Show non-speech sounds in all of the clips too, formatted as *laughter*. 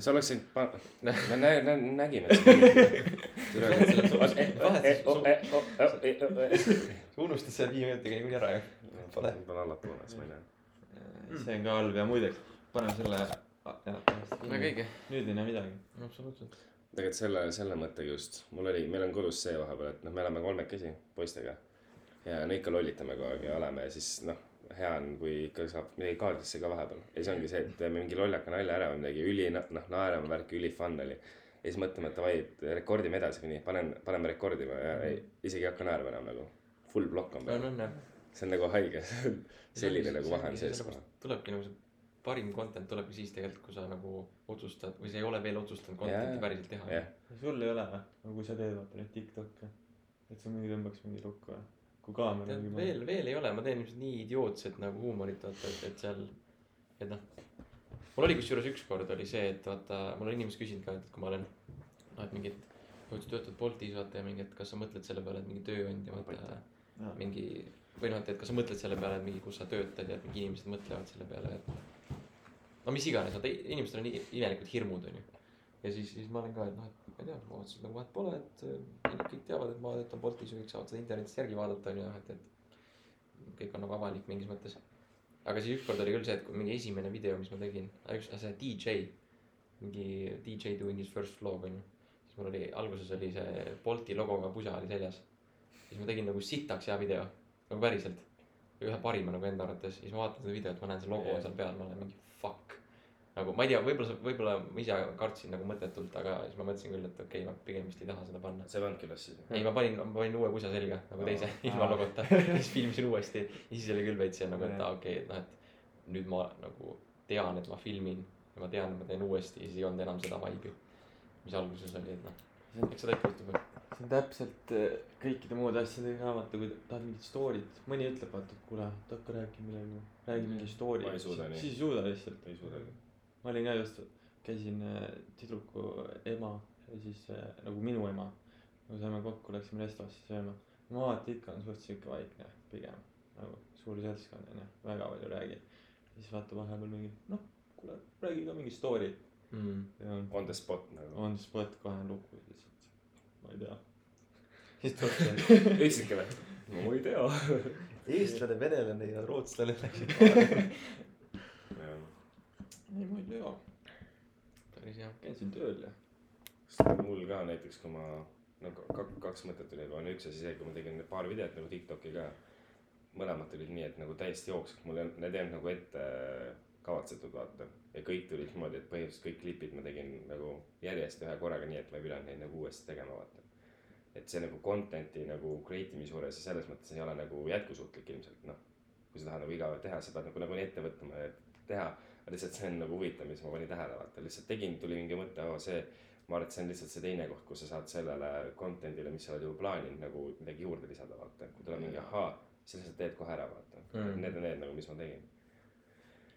sa oleks võinud pa-, me nä-, nä-, nägime. unustad selle viie minutiga niikuinii ära ju. Pole. võib-olla allapoole, siis ma ei tea. see on ka halb ja muideks, paneme selle. väga õige, nüüd ei näe midagi. absoluutselt. tegelikult selle, selle mõttega just, mul oli, meil on kodus see vahepeal, et noh, me elame kolmekesi poistega. ja no ikka lollitame kogu aeg ja oleme ja siis noh, hea on, kui ikka saab midagi kaadrisse ka vahepeal. ja siis ongi see, et teeme mingi lollaka nalja ära või midagi üli, noh, naerame värki, üli fun oli. ja siis mõtleme, et davai, et rekordime edasi või nii, panen, paneme rekordima ja ei, isegi ei hakka naerma enam nagu. Full plokk on on peal, see on nagu haige, *laughs* selline nagu vahe on sees tulebki nagu see parim content tulebki siis tegelikult, kui sa nagu otsustad või sa ei ole veel otsustanud content'i päriselt teha jah, sul ei ole või? no kui sa teed vaata neid Tiktok'e, et sa mingi tõmbaks mingi lukku või? Kui kaamera tead mingi veel, veel ei ole, ma teen ilmselt nii idiootset nagu huumorit, vaata, et, et seal, et noh. mul oli kusjuures ükskord oli see, et vaata, mul on inimesed küsinud ka, et kui ma olen, noh, et mingid, kui sa töötad Boltis vaata ja mingi, et kas sa mõtled selle peale, et mingi tööandja vaata mingi või noh, et, et kas sa mõtled selle peale, et mingi, kus sa töötad ja et mingi inimesed mõtlevad selle peale, et no mis iganes, vaata inimestel on imelikud hirmud, onju. ja siis, siis ma olen ka, et noh, et ma ei tea, ma et nagu vahet pole, et äh, kõik teavad, et ma töötan Boltis ja kõik saavad seda internetist järgi vaadata, onju, et, et kõik on nagu avalik mingis mõttes. aga siis ükskord oli küll see, et kui mingi esimene video, mis ma tegin, üks, see DJ, mingi DJ doing his first vlog onju. siis mul oli, alguses oli see Bolti logoga pusa oli seljas. siis ma tegin nagu sitaks hea video, nagu päriselt. ühe parima nagu enda arvates, siis ma vaatan seda videot, ma näen see logo Jaa. seal peal, ma olen mingi fuck. Nagu ma ei tea, võib-olla, võib-olla ma ise kartsin nagu mõttetult, aga siis ma mõtlesin küll, et okei okay,, ma pigem vist ei taha seda panna. sa ei pannudki üles siis? ei, ma panin, ma panin uue pusa selga nagu teise Aa. ilma logota, siis filmisin uuesti ja siis oli küll veits nagu, et aa okei, et noh, et nüüd ma nagu tean, et ma filmin ja ma tean, et ma teen uuesti ja siis ei olnud enam seda vibe'i, mis alguses oli, et noh, eks seda ikka juhtub. see on täpselt äh, kõikide muude asjadega ka vaata, kui tahad mingit story't, mõni ütleb, vaata, et kuule, hakka rääkima midagi, räägi mingi story. Ma ei suuda nii. siis ei suuda lihtsalt. Ma olin ka just, käisin äh, tüdruku ema ja siis äh, nagu minu ema. nagu saime kokku, läksime restosse sööma. ma vaatan ikka on suht siuke vaikne pigem nagu suur seltskond onju, väga palju räägi. siis vaata vahepeal mingi noh, kuule räägi ka mingi story Mm. ja On the spot nagu. on spot kohe on lugu lihtsalt, ma ei tea. *laughs* siis tuleb see ütlesidki või? ma ei tea. *laughs* eestlane, venelane ja rootslane läksid. *laughs* ei, ma ei tea, päris hea. käisin tööl ja. mul ka näiteks, kui ma, no kaks, kaks mõtet tuli kohe, üks asi see, kui ma tegin paar videot nagu Tiktoki ka. mõlemad tulid nii, et nagu täiesti jooksvalt, mul ei olnud, need ei olnud nagu ette kavatsetud, vaata. ja kõik tulid niimoodi, et põhimõtteliselt kõik klipid ma tegin nagu järjest ühe korraga, nii et ma ei pidanud neid nagu uuesti tegema, vaata. et see nagu content'i nagu create imise juures ja selles mõttes ei ole nagu jätkusuutlik ilmselt, noh. kui sa tahad nagu iga päev teha, sa pead nagu nagunii ette võtma, et teha. Lihtsalt see on nagu huvitav, mis ma panin tähele, vaata, lihtsalt tegin, tuli mingi mõte, oo see ma arvan, et see on lihtsalt see teine koht, kus sa saad sellele content'ile, mis sa oled juba plaaninud nagu midagi juurde lisada, vaata. kui tuleb mingi ahaa, siis lihtsalt teed kohe ära, vaata Mm. Need on need nagu, mis ma tegin.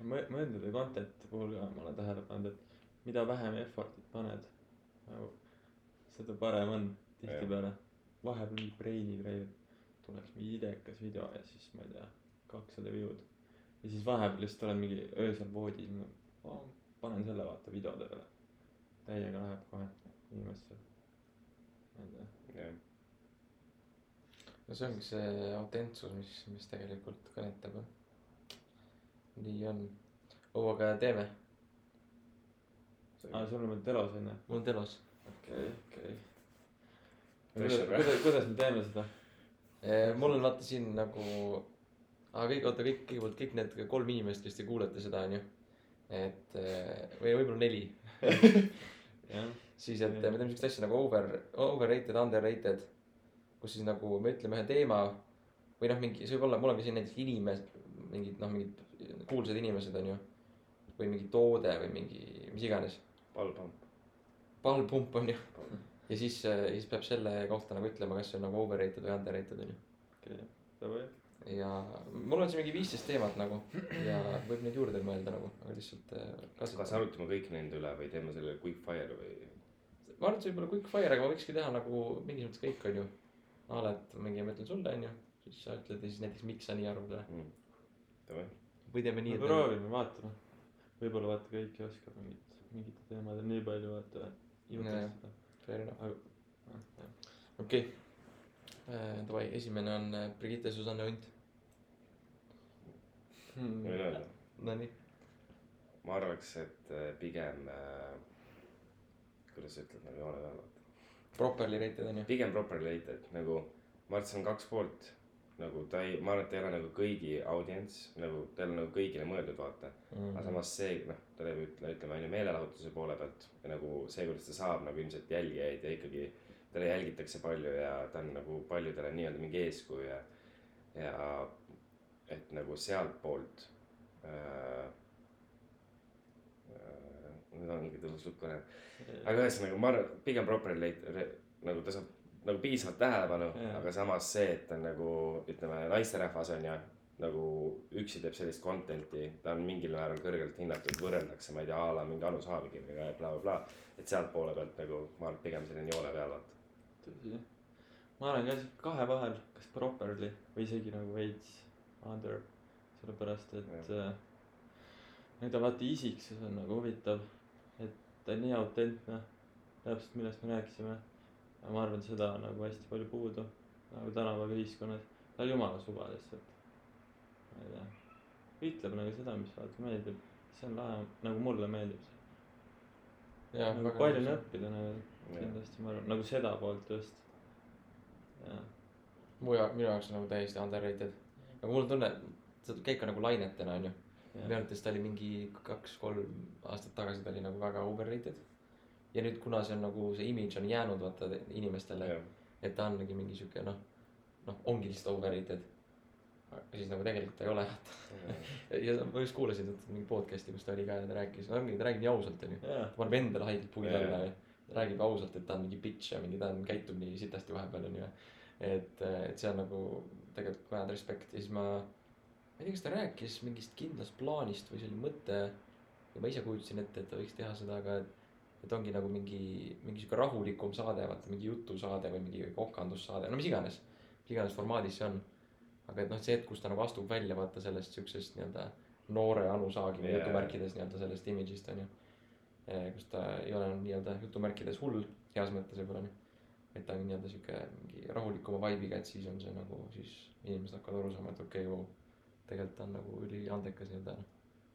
ma mõndade content'i puhul ka ma olen tähele pannud, et mida vähem effort'it paned nagu seda parem on tihtipeale. vahepeal mingi brain'i treil tuleks mingi idekas video ja siis ma ei tea, kakssada view'd. Ja siis vahepeal lihtsalt olen mingi öösel voodis, ma panen selle vaata videode peale. täiega läheb kohe inimestel. ma ei tea, jah, no see ongi see autentsus, mis, mis tegelikult kõnetab. nii on. oo, aga teeme, aa sul on veel telos on ju? mul on telos. okei, okei. Kuidas, kuidas, kuidas me teeme seda? mul on vaata siin nagu, aga kõik, oota kõik, kõigepealt kõik need kolm inimest, kes te kuulete seda, onju. et eh, või võib-olla neli, *laughs* siis, et me teeme siukest asja nagu over, overrated, underrated. kus siis nagu me ütleme ühe teema või noh, mingi, see võib olla, mul on ka siin näiteks inimesed, mingid noh, mingid kuulsad inimesed onju. või mingi toode või mingi, mis iganes, palpamp. palmpump onju. ja siis, siis peab selle kohta nagu ütlema, kas see on nagu overrated või underrated onju. okei, davai. Ja mul on siin mingi viisteist teemat nagu ja võib neid juurde mõelda nagu, aga lihtsalt äh, kas arutame kõik nende üle või teeme selle quick fire või? ma arvan, et see võib olla quick fire, aga ma võikski teha nagu mingis mõttes kõik onju. a la, et mingi ma ütlen sulle onju, siis sa ütled ja siis näiteks miks sa nii arvad või Davai, või teeme nii, et. proovime, vaatame. võib-olla vaata kõik ei oska mingit mingitel teemadel nii palju vaata jutustada. fair enough. okei okay., davai, esimene on äh, Brigitte Susanne Unt. Hmm. võin öelda, Nonii, ma arvaks, et äh, pigem äh,, kuidas sa ütled nagu joone peal, vaata. properly rated on ju. pigem properly rated nagu, ma arvan, et see on kaks poolt. nagu ta ei, ma arvan, et ta ei ole nagu kõigi audients, nagu ta ei ole nagu kõigile mõeldud, vaata. Mhm. aga samas see, noh, ta teeb, ütle, ütleme on ju meelelahutuse poole pealt ja nagu see, kuidas ta saab nagu ilmselt jälgijaid ja ikkagi teda jälgitakse palju ja ta on nagu paljudele nii-öelda mingi eeskuju ja, ja et nagu sealtpoolt äh,. Äh, nüüd ongi tõus lukku ära, aga ühesõnaga ma arvan, pigem properly rate- nagu ta saab nagu piisavalt tähelepanu aga samas see, et ta on nagu ütleme, naisterahvas on ju nagu üksi teeb sellist content'i, ta on mingil määral kõrgelt hinnatud, võrreldakse, ma ei tea, a la mingi Anu Saavikiviga ja blablabla bla,. et sealt poole pealt nagu ma arvan, pigem selline joone peal vaata. tõsi. ma olen ka kahe vahel, kas properly või isegi nagu veits under, sellepärast et äh, enda vaata isiksus on nagu huvitav, et ta on nii autentne, täpselt millest me rääkisime. ja ma arvan, seda on nagu hästi palju puudu nagu tänapäeva ühiskonnas, ta on jumala suva lihtsalt. ma ei tea, ütleb nagu seda, mis vaata meeldib, see on lahe, nagu mulle meeldib see. nagu palju on õppida nagu kindlasti ma arvan, nagu seda poolt just. jah, mu ja minu jaoks on nagu täiesti underrated. Aga mul on tunne, ta käib ka nagu lainetena onju. minu arvates ta oli mingi kaks-kolm aastat tagasi ta oli nagu väga overrated. ja nüüd, kuna see on nagu see image on jäänud vaata inimestele, et ta ongi mingi siuke noh, noh ongi lihtsalt overrated. siis nagu tegelikult ta ei ole. ja ma just kuulasin mingi podcast'i, kus ta oli ka ja ta rääkis, no ongi, ta räägib nii ausalt onju. ta paneb endale haigelt puid alla ja räägib ausalt, et ta on mingi bitch ja mingi ta on, käitub nii sitasti vahepeal onju. et, et see on nagu tegelikult vajad respekti, siis ma, ma ei tea, kas ta rääkis mingist kindlast plaanist või see oli mõte. ja ma ise kujutasin ette, et ta võiks teha seda, aga et, et ongi nagu mingi, mingi sihuke rahulikum saade, vaata mingi jutusaade või mingi kokandussaade, no mis iganes. mis iganes formaadis see on. aga et noh, see hetk, kus ta nagu astub välja, vaata sellest siuksest nii-öelda noore Anu Saagimi Jaa. jutumärkides nii-öelda sellest image'ist onju. kus ta ei ole nii-öelda jutumärkides hull, heas mõttes võib-olla onju. Et ta on nii-öelda sihuke mingi rahulikuma vibe'iga, et siis on see nagu, siis inimesed hakkavad aru saama, et okei okay,, vau. tegelikult ta on nagu üliandekas nii-öelda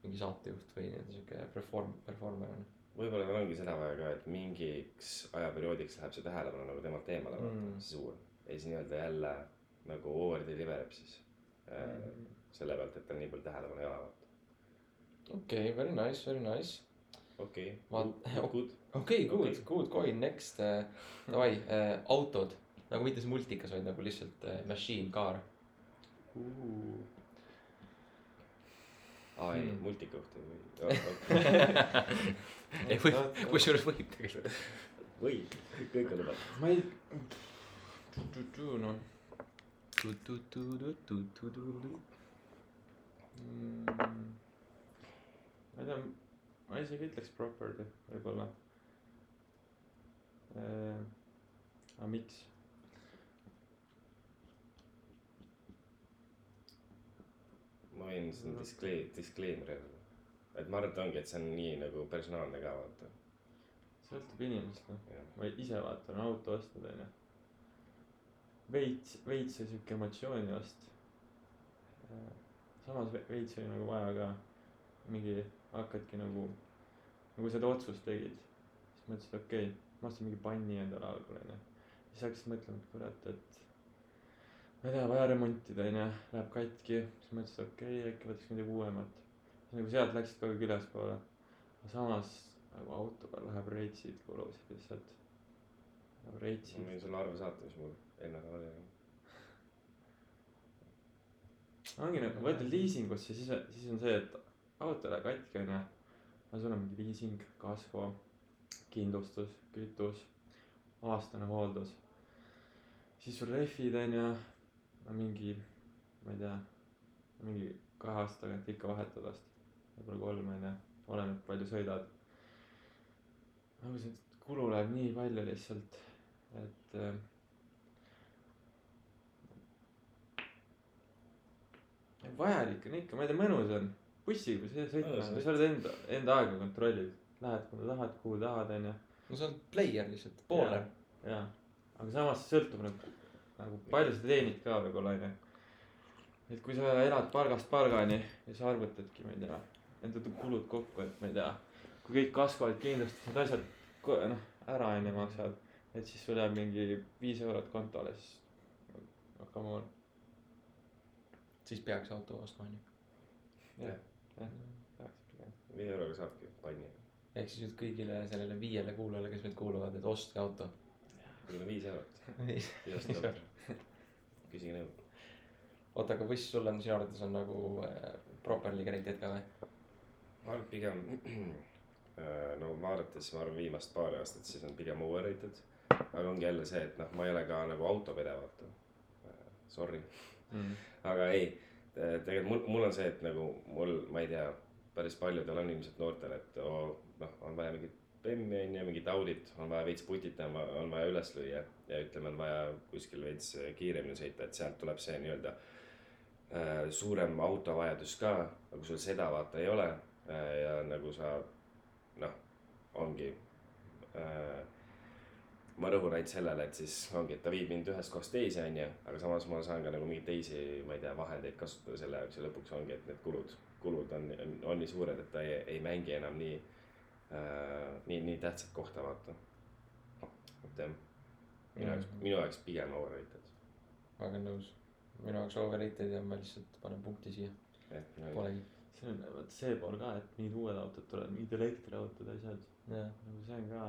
mingi saatejuht või nii-öelda sihuke perform-, performer on võib-olla tal ongi seda vaja ka, et mingiks ajaperioodiks läheb see tähelepanu nagu temalt eemale Mm. see suur. ja siis nii-öelda jälle nagu over deliver ib siis äh, mm.. selle pealt, et tal nii palju tähelepanu ei ole okei okay,, very nice, very nice. okei okay., good. Okei okay,, good okay., good coin, next äh,, davai äh,, autod. nagu mitte see multikas, vaid nagu lihtsalt äh, machine car. aa ei Hmm., multikohti või ei või, *laughs* kusjuures võib tegelikult. või, kõik on lubatud. ma ei, noh mm,. ma ei tea, ma isegi ütleks properly võib-olla. Aga miks? ma võin seda disclaim-, disclaimer'i öelda. et ma arvan, et ongi, et see on nii nagu personaalne ka vaata. sõltub inimesest noh, ma ise vaatan auto ostnud onju. veits, veits see siuke emotsiooni ost. samas ve- veits oli nagu vaja ka mingi, hakkadki nagu, nagu seda otsust tegid. siis mõtlesid, okei okay,, ma ostsin mingi panni endale algul onju. siis hakkasid mõtlema, et kurat, et ma ei tea, vaja remontida onju, läheb katki. siis mõtlesid, okei okay,, äkki võtaks midagi uuemat. nagu sealt läksid kogu aeg ülespoole. aga samas nagu auto peal läheb reitsid kulusid lihtsalt. nagu ma reitsid. võin sulle arve saata, mis mul eelneval oli. ongi nagu, võtad liisingusse, siis, siis on see, et auto läheb katki onju. aga sul on mingi liising, kasko, kindlustus, kütus, aastane hooldus. siis sul rehvid onju, no mingi, ma ei tea, mingi kahe aasta tagant ikka vahetad vast. võib-olla kolm onju, oleneb palju sõidad. nagu see kulu läheb nii palju lihtsalt, et äh, vajalik on ikka, ma ei tea, mõnus on. bussiga sa sõitma, on sa oled enda, enda aega kontrollid. Lähed kuhu tahad, kuhu tahad, onju. no see on player lihtsalt, bowler. jaa, aga samas see sõltub nagu, nagu palju sa teenid ka võib-olla onju. et kui sa elad palgast palgani ja sa arvutadki, ma ei tea, enda kulud kokku, et ma ei tea, kui kõik kasvavad, kindlustused, asjad ko- noh ära onju maksavad, et siis sul jääb mingi viis eurot kontole, siis no come on, siis peaks auto ostma onju. jah, jah, peaks viie euroga saabki panni. Ehk siis nüüd kõigile sellele viiele kuulajale, kes meid kuulavad, et ostke auto. on viis eurot. osta autot. küsige nõu. oota, aga buss sul on sinu arvates on nagu äh, properly connected ka või? ma arvan, et pigem *clears throat* äh, no vaadates, ma arvan, viimast paari aastat, siis on pigem overrated. aga ongi jälle see, et noh, ma ei ole ka nagu autopede, vaata. Sorry, Mm. aga ei, tegelikult mul, mul on see, et nagu mul, ma ei tea, päris paljudel on ilmselt noortel, et noh, on vaja mingit bemmi on ju, mingit Audit, on vaja veits putita, on vaja üles lüüa ja ütleme, on vaja kuskil veits kiiremini sõita, et sealt tuleb see nii-öelda äh, suurem autovajadus ka, aga kui sul seda vaata ei ole äh, ja nagu sa noh, ongi äh, ma rõhun ainult sellele, et siis ongi, et ta viib mind ühest kohast teise, onju, aga samas ma saan ka nagu mingeid teisi, ma ei tea, vahendeid kasutada selle jaoks ja lõpuks ongi, et need kulud, kulud on, on, on nii suured, et ta ei, ei mängi enam nii äh,, nii, nii tähtsat kohta, vaata. et jah, minu jaoks, minu jaoks pigem overrated. väga nõus. minu jaoks overrated ja ma lihtsalt panen punkti siia, minu polegi. see on vot see pool ka, et mingid uued autod tulevad, mingid elektriautod, asjad. jah, nagu see on ka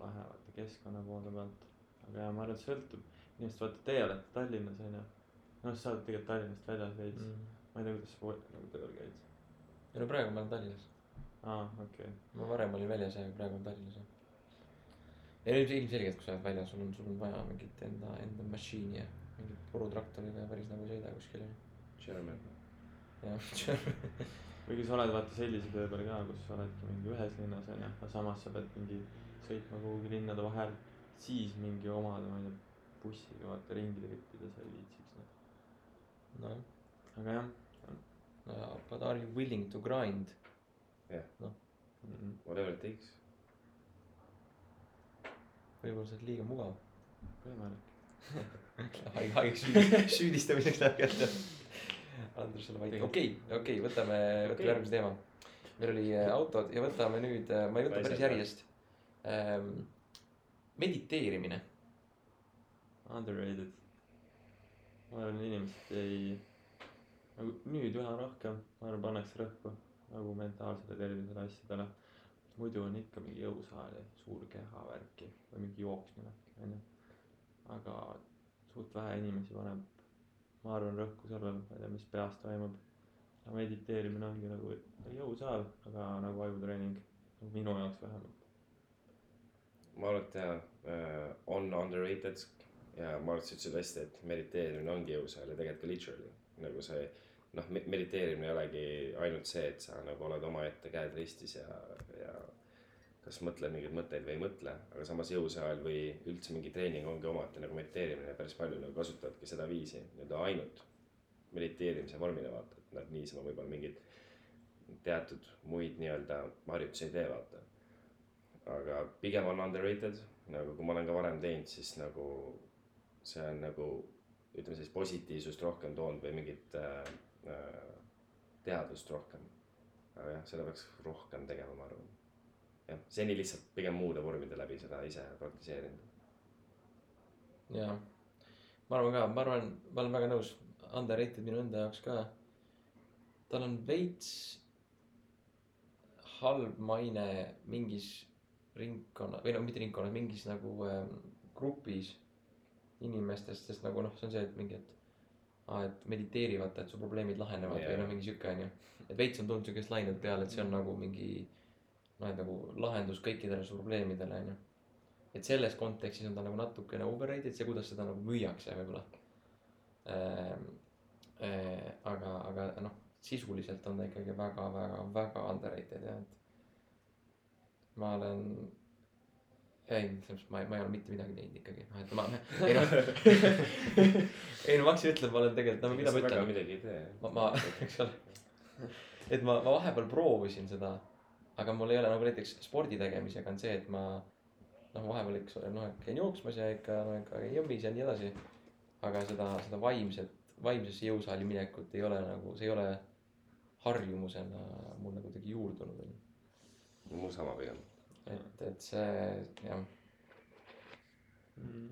lahe vaata keskkonna poole pealt. aga jaa, ma arvan, et sõltub, inimesed vaata, teie olete Tallinnas onju. noh, sa oled tegelikult Tallinnast väljas veits mm., ma ei tea, kuidas sa nagu tööl käid. ja no praegu ma olen Tallinnas. aa, okei okay., ma varem olin väljas ja praegu olen Tallinnas jah. ja ilm- ilmselgelt, kui sa oled väljas, sul on, sul on vaja mingit enda, enda mašiini ja mingit purutraktoriga päris nagu ei sõida kuskile. German. jah, või kui sa oled vaata sellise töö peal ka, kus sa oledki mingi ühes linnas onju, aga samas sa pead mingi sõitma kuhugi linnade vahel, siis mingi omada, ma ei tea, bussiga vaata ringi trippida, sa ei viitsiks noh. noh, aga jah no but are you willing to grind? mm,, Whatever it takes. võib-olla sa oled liiga mugav. võimalik. *laughs* haig-, haigeks süüdi- süüdistamiseks läheb kätte. Andrusele vait, okei, okei, võtame, võtame Okei. järgmise teema. meil oli äh, autod ja võtame nüüd, ma ei võta päris järjest ähm,. mediteerimine, Underrated. ma arvan, inimesed ei, nagu nüüd üha rohkem, ma arvan, pannakse rõhku nagu mentaalsele tervisele asjadele. muidu on ikka mingi jõusaal ja suur kehavärki või mingi jooksmine, onju. aga suht vähe inimesi paneb, ma arvan, rõhku sellele, ma ei tea, mis peas toimub. mediteerimine ongi nagu jõusaal, aga nagu ajutreening, nagu minu jaoks vähemalt. ma arvan, et jaa äh,, on underrated ja ma arvan, et sa ütlesid hästi, et mediteerimine ongi jõusaal ja tegelikult ka literally nagu see noh, mediteerimine ei olegi ainult see, et sa nagu oled omaette käed ristis ja, ja kas mõtled mingeid mõtteid või ei mõtle, aga samas jõusaal või üldse mingi treening ongi omaette nagu mediteerimine päris palju nagu kasutavadki seda viisi nii-öelda ainult mediteerimise vormina vaata, et nad niisama võib-olla mingeid teatud muid nii-öelda harjutusi ei tee, vaata. Aga pigem on underrated, nagu kui ma olen ka varem teinud, siis nagu see on nagu ütleme siis positiivsust rohkem toonud või mingit äh, teadvust rohkem. aga jah, seda peaks rohkem tegema, ma arvan. jah, seni lihtsalt pigem muude vormide läbi seda ise praktiseerinud. jaa. ma arvan ka, ma arvan, ma olen väga nõus, underrated minu enda jaoks ka. tal on veits halb maine mingis ringkonna või no mitte ringkonnas, mingis nagu ähm, grupis inimestest, sest nagu noh, see on see, et mingi, et aa, et mediteeri vaata, et su probleemid lahenevad Jaa. või noh, mingi sihuke onju. et veits on tulnud siukest lainet peale, et see on nagu mingi noh, et nagu lahendus kõikidele su probleemidele onju. et selles kontekstis on ta nagu natukene overrated, see, kuidas seda nagu müüakse võib-olla ähm,. Äh, aga, aga noh, sisuliselt on ta ikkagi väga-väga-väga underrated jah, et ma olen ei, selles mõttes ma ei, ma ei ole mitte midagi teinud ikkagi, noh et ma, *laughs* ei noh, *laughs* ei no ma hakkasin ütlema, ma olen tegelikult, no mida ma ütlen, midagi ei tee. ma, ma, eks ole, et ma, ma vahepeal proovisin seda, aga mul ei ole nagu näiteks spordi tegemisega on see, et ma noh, vahepeal eks ole, noh, käin jooksmas ja ikka, no ikka jõmmis ja nii edasi. aga seda, seda vaimset, vaimsesse jõusaali minekut ei ole nagu, see ei ole harjumusena mulle kuidagi juurdunud onju. mul sama pigem. et, et see jah, Mm.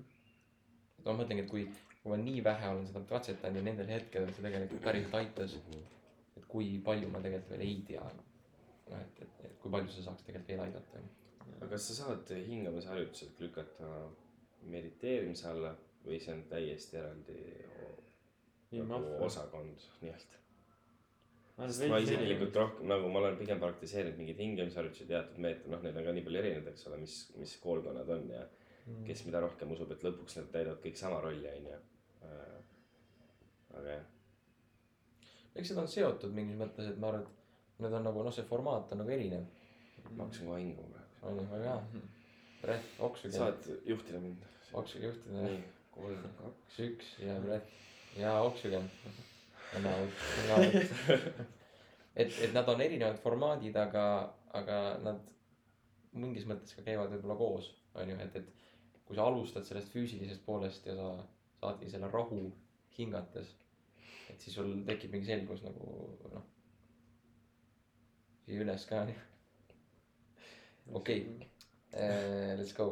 ma mõtlengi, et kui, kui ma nii vähe olen seda katsetanud ja nendel hetkedel see tegelikult päriselt aitas, et kui palju ma tegelikult veel ei tea. noh, et, et, et kui palju see saaks tegelikult veel aidata aga kas sa saad hingamisharjutused lükata mediteerimise alla või see on täiesti eraldi o- nii nagu osakond nii-öelda? Ma isiklikult rohkem nagu ma olen pigem praktiseerinud mingeid hingamisharjutusi teatud meetod, noh, neid on ka nii palju erinevaid, eks ole, mis, mis koolkonnad on ja kes mida rohkem usub, et lõpuks nad täidavad kõik sama rolli, onju. aga jah, eks seda on seotud mingis mõttes, et ma arvan, et need on nagu noh, see formaat on nagu erinev. ma hakkasin kohe hingama praegu. onju, väga hea. Brett, oksuge, saad juhtida mind? oksuge juhtida nii, kolm, kaks. üks ja Brett ja oksuge. *laughs* et, et nad on erinevad formaadid, aga, aga nad mingis mõttes ka käivad võib-olla koos, onju, et, et kui sa alustad sellest füüsilisest poolest ja sa saadki selle rahu hingates, et siis sul tekib mingi selgus nagu noh, siia üles ka onju. okei, let's go.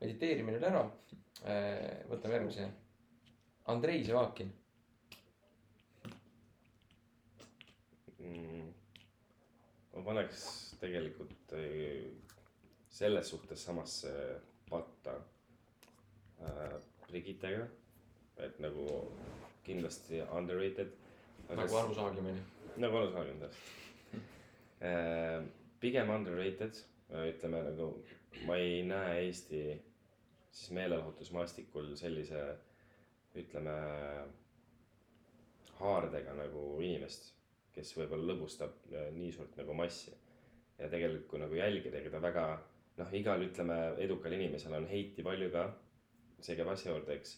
mediteerimine oli ära. võtame järgmise. Andrei Sevakin, ma paneks tegelikult äh, selles suhtes samasse patta äh, Brigittega, et nagu kindlasti underrated. nagu Anu Saagim onju. nagu aru saanud täpselt. pigem underrated, ütleme nagu ma ei näe Eesti siis meelelahutusmaastikul sellise, ütleme haardega nagu inimest, kes võib-olla lõbustab äh, nii suurt nagu massi. ja tegelikult, kui nagu jälgida, ega ta väga noh, igal ütleme edukal inimesel on heiti palju ka, see käib asja juurde, eks.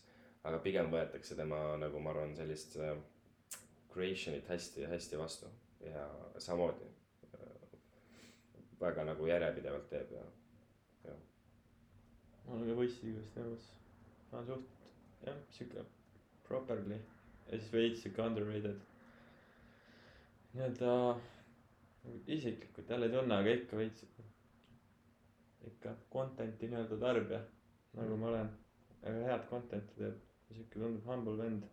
aga pigem võetakse tema nagu ma arvan, sellist äh, creation'it hästi-hästi vastu ja samamoodi äh, väga nagu järjepidevalt teeb ja ma olen ka võistlusest nõus. ta on suht jah, sihuke properly ja siis veits sihuke underrated. Nii-öelda isiklikult jälle ei tunne, aga ikka veits ikka content'i nii-öelda tarbija, nagu ma olen. väga head content'i teeb sihuke tundub humble vend.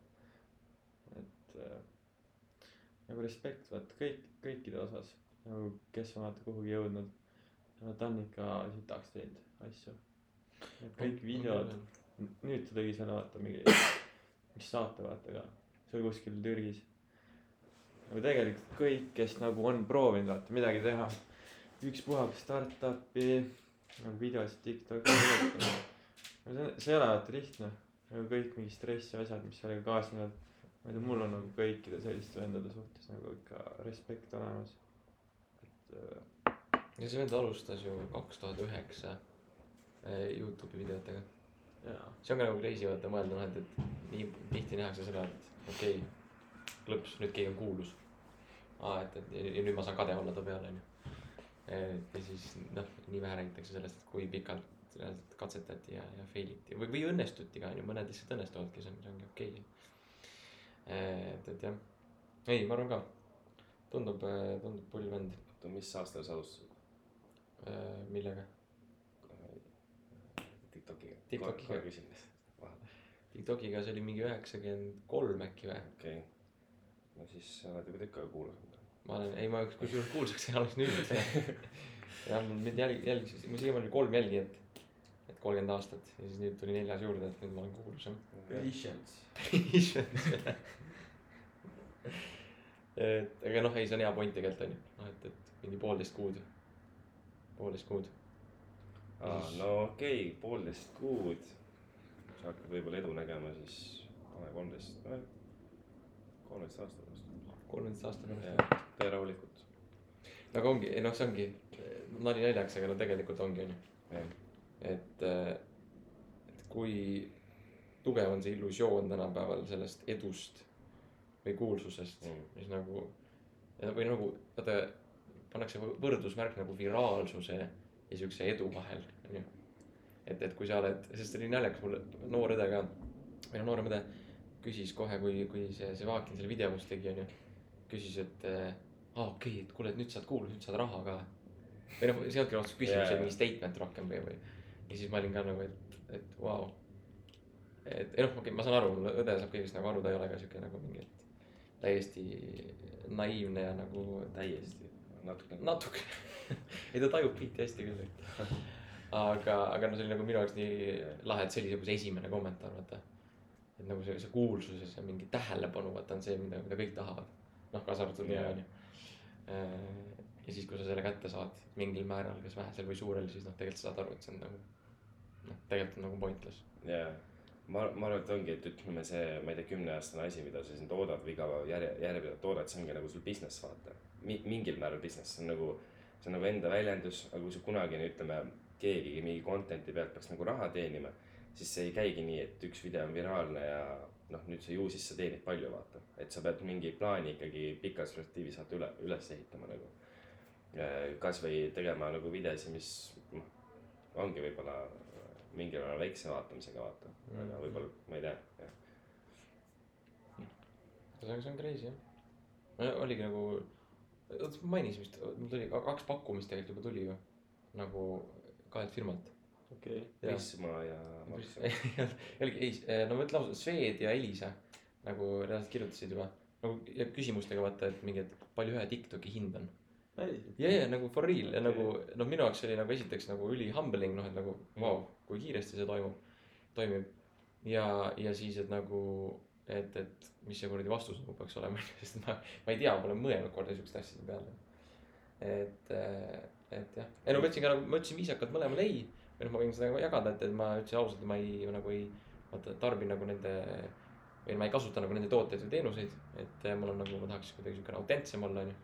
et äh, nagu respekt vaata kõik, kõikide osas nagu, kes on vaata kuhugi jõudnud. ta on ikka sitaks teinud asju. Need kõik videod, nüüd ta tegi selle vaata mingi, mis saate vaata ka, see oli kuskil Türgis. Aga tegelikult kõik, kes nagu on proovinud vaata midagi teha, ükspuha kas startup'i, nagu videosid Tiktoki, no see, see ei ole vaata lihtne. nagu kõik mingi stress ja asjad, mis sellega kaasnevad. ma ei tea, mul on nagu kõikide selliste vendade suhtes nagu ikka respekt olemas. et äh, ja see vend alustas ju kaks tuhat üheksa Youtube'i videotega. see on ka nagu crazy vaata mõelda noh, et, et nii tihti nähakse seda, et okei okay,, klõps, nüüd keegi on kuulus. aa, et, et ja, nüüd ma saan kade olla ta peale onju. ja siis noh, nii vähe räägitakse sellest, et kui pikalt reaalselt katsetati ja, ja fail iti või, või õnnestuti ka onju, mõned lihtsalt õnnestuvadki, see on, see ongi okei okay.. et, et jah, ei, ma arvan ka, tundub, tundub pull vend, oota, mis aastal sa alustasid millega, Tiktokiga? TikTokiga. Tiktokiga see oli mingi üheksakümmend kolm äkki või? okei okay.. No siis sa oled juba tükk aega kuulanud. ma olen, ei ma kusjuures kuulsaks ei alles nüüd. *laughs* jah, mul mind jälg-, jälgis, mul siiamaani oli kolm jälgijat. et kolmkümmend aastat ja siis nüüd tuli neljas juurde, et nüüd ma olen kuulsam. patience. *laughs* et aga noh, ei, see on hea point tegelikult onju, noh et, et mingi poolteist kuud, poolteist kuud. aa, no okei okay,, poolteist kuud. sa hakkad võib-olla edu nägema, siis pane kolmteist, kolmeteist aasta pärast. Kolmeteist aasta pärast. tee rahulikult. aga ongi, ei noh, see ongi nali naljaks, aga no tegelikult ongi onju, et, et kui tugev on see illusioon tänapäeval sellest edust või kuulsusest Mm. mis nagu, või nagu vaata, pannakse võ- võrdusmärk nagu viraalsuse ja siukse edu vahel onju et et kui sa oled sest see oli naljakas mul noor õde ka või no noorem õde küsis kohe kui kui see Vaakin selle video must tegi onju küsis et aa okei okay, et kuule et nüüd saad kuulda nüüd saad raha ka. Või noh see ei olnudki otseselt küsimus Jaa, see oli mingi statement rohkem või või. Ja siis ma olin ka nagu et et vau. Wow. et noh okei okay, ma saan aru õde saab kõigest nagu aru ta ei ole ka siuke nagu mingi et täiesti naiivne ja nagu täiesti, natuke. natuke. *laughs* Ei ta tajub biiti hästi küll et. Aga aga no see oli nagu minu jaoks nii lahe et see oli nagu see esimene kommentaar vaata. Et nagu see see kuulsus ja mingi tähelepanu vaata on see mida mida kõik tahavad noh kaasa arvatud mina onju. Ja siis kui sa selle kätte saad mingil määral kas vähesel või suurel siis noh tegelikult sa saad aru et see on nagu noh tegelikult on nagu pointless. Jaa, ma, ma arvan, et ongi, et ütleme see, ma ei tea, kümneaastane asi, mida sa siin toodad või iga päev järje, järjepidevalt toodad, see ongi nagu sul business, vaata. Mi,. mingil määral business, see on nagu, see on nagu enda väljendus, aga kui sa kunagi, ütleme, keegi mingi content'i pealt peaks nagu raha teenima, siis see ei käigi nii, et üks video on viraalne ja noh, nüüd sa ju siis sa teenid palju, vaata. et sa pead mingi plaani ikkagi pikas perspektiivis vaata üle, üles ehitama nagu. kasvõi tegema nagu videosid, mis noh, ongi võib-olla mingil määral väikse vaatamisega vaata, aga Mhm. võib-olla, ma ei tea, jah. on see on crazy jah no, oligi nagu oota ma mainisin vist mul tuli ka- kaks pakkumist tegelikult juba tuli ju nagu kahelt firmalt okei, Jaa. Prisma ja Maxima. *laughs* ei ei no ma ütlen ausalt Swed ja Elisa nagu reaalselt kirjutasid juba nagu ja küsimustega vaata et mingi et palju ühe Tiktoki hind on. Ja ja nagu for real ja nagu noh minu jaoks oli nagu esiteks nagu üli humbling noh et nagu vau wow, kui kiiresti see toimub toimib. Ja ja siis et nagu et et mis see kuradi vastus nagu peaks olema *laughs* sest ma ma ei tea pole mõelnud korda siukeste asjade peale. Et äh, et jah. Ei no ma ütlesin ka nagu ma ütlesin viisakalt mõlemale ei või noh ma võin seda jagada et et ma ütlesin ausalt et ma ei nagu ei vaata tarbin nagu nende või ma ei kasuta nagu nende tooteid või teenuseid et äh, mul on nagu ma tahaks kuidagi siukene autentsem olla onju.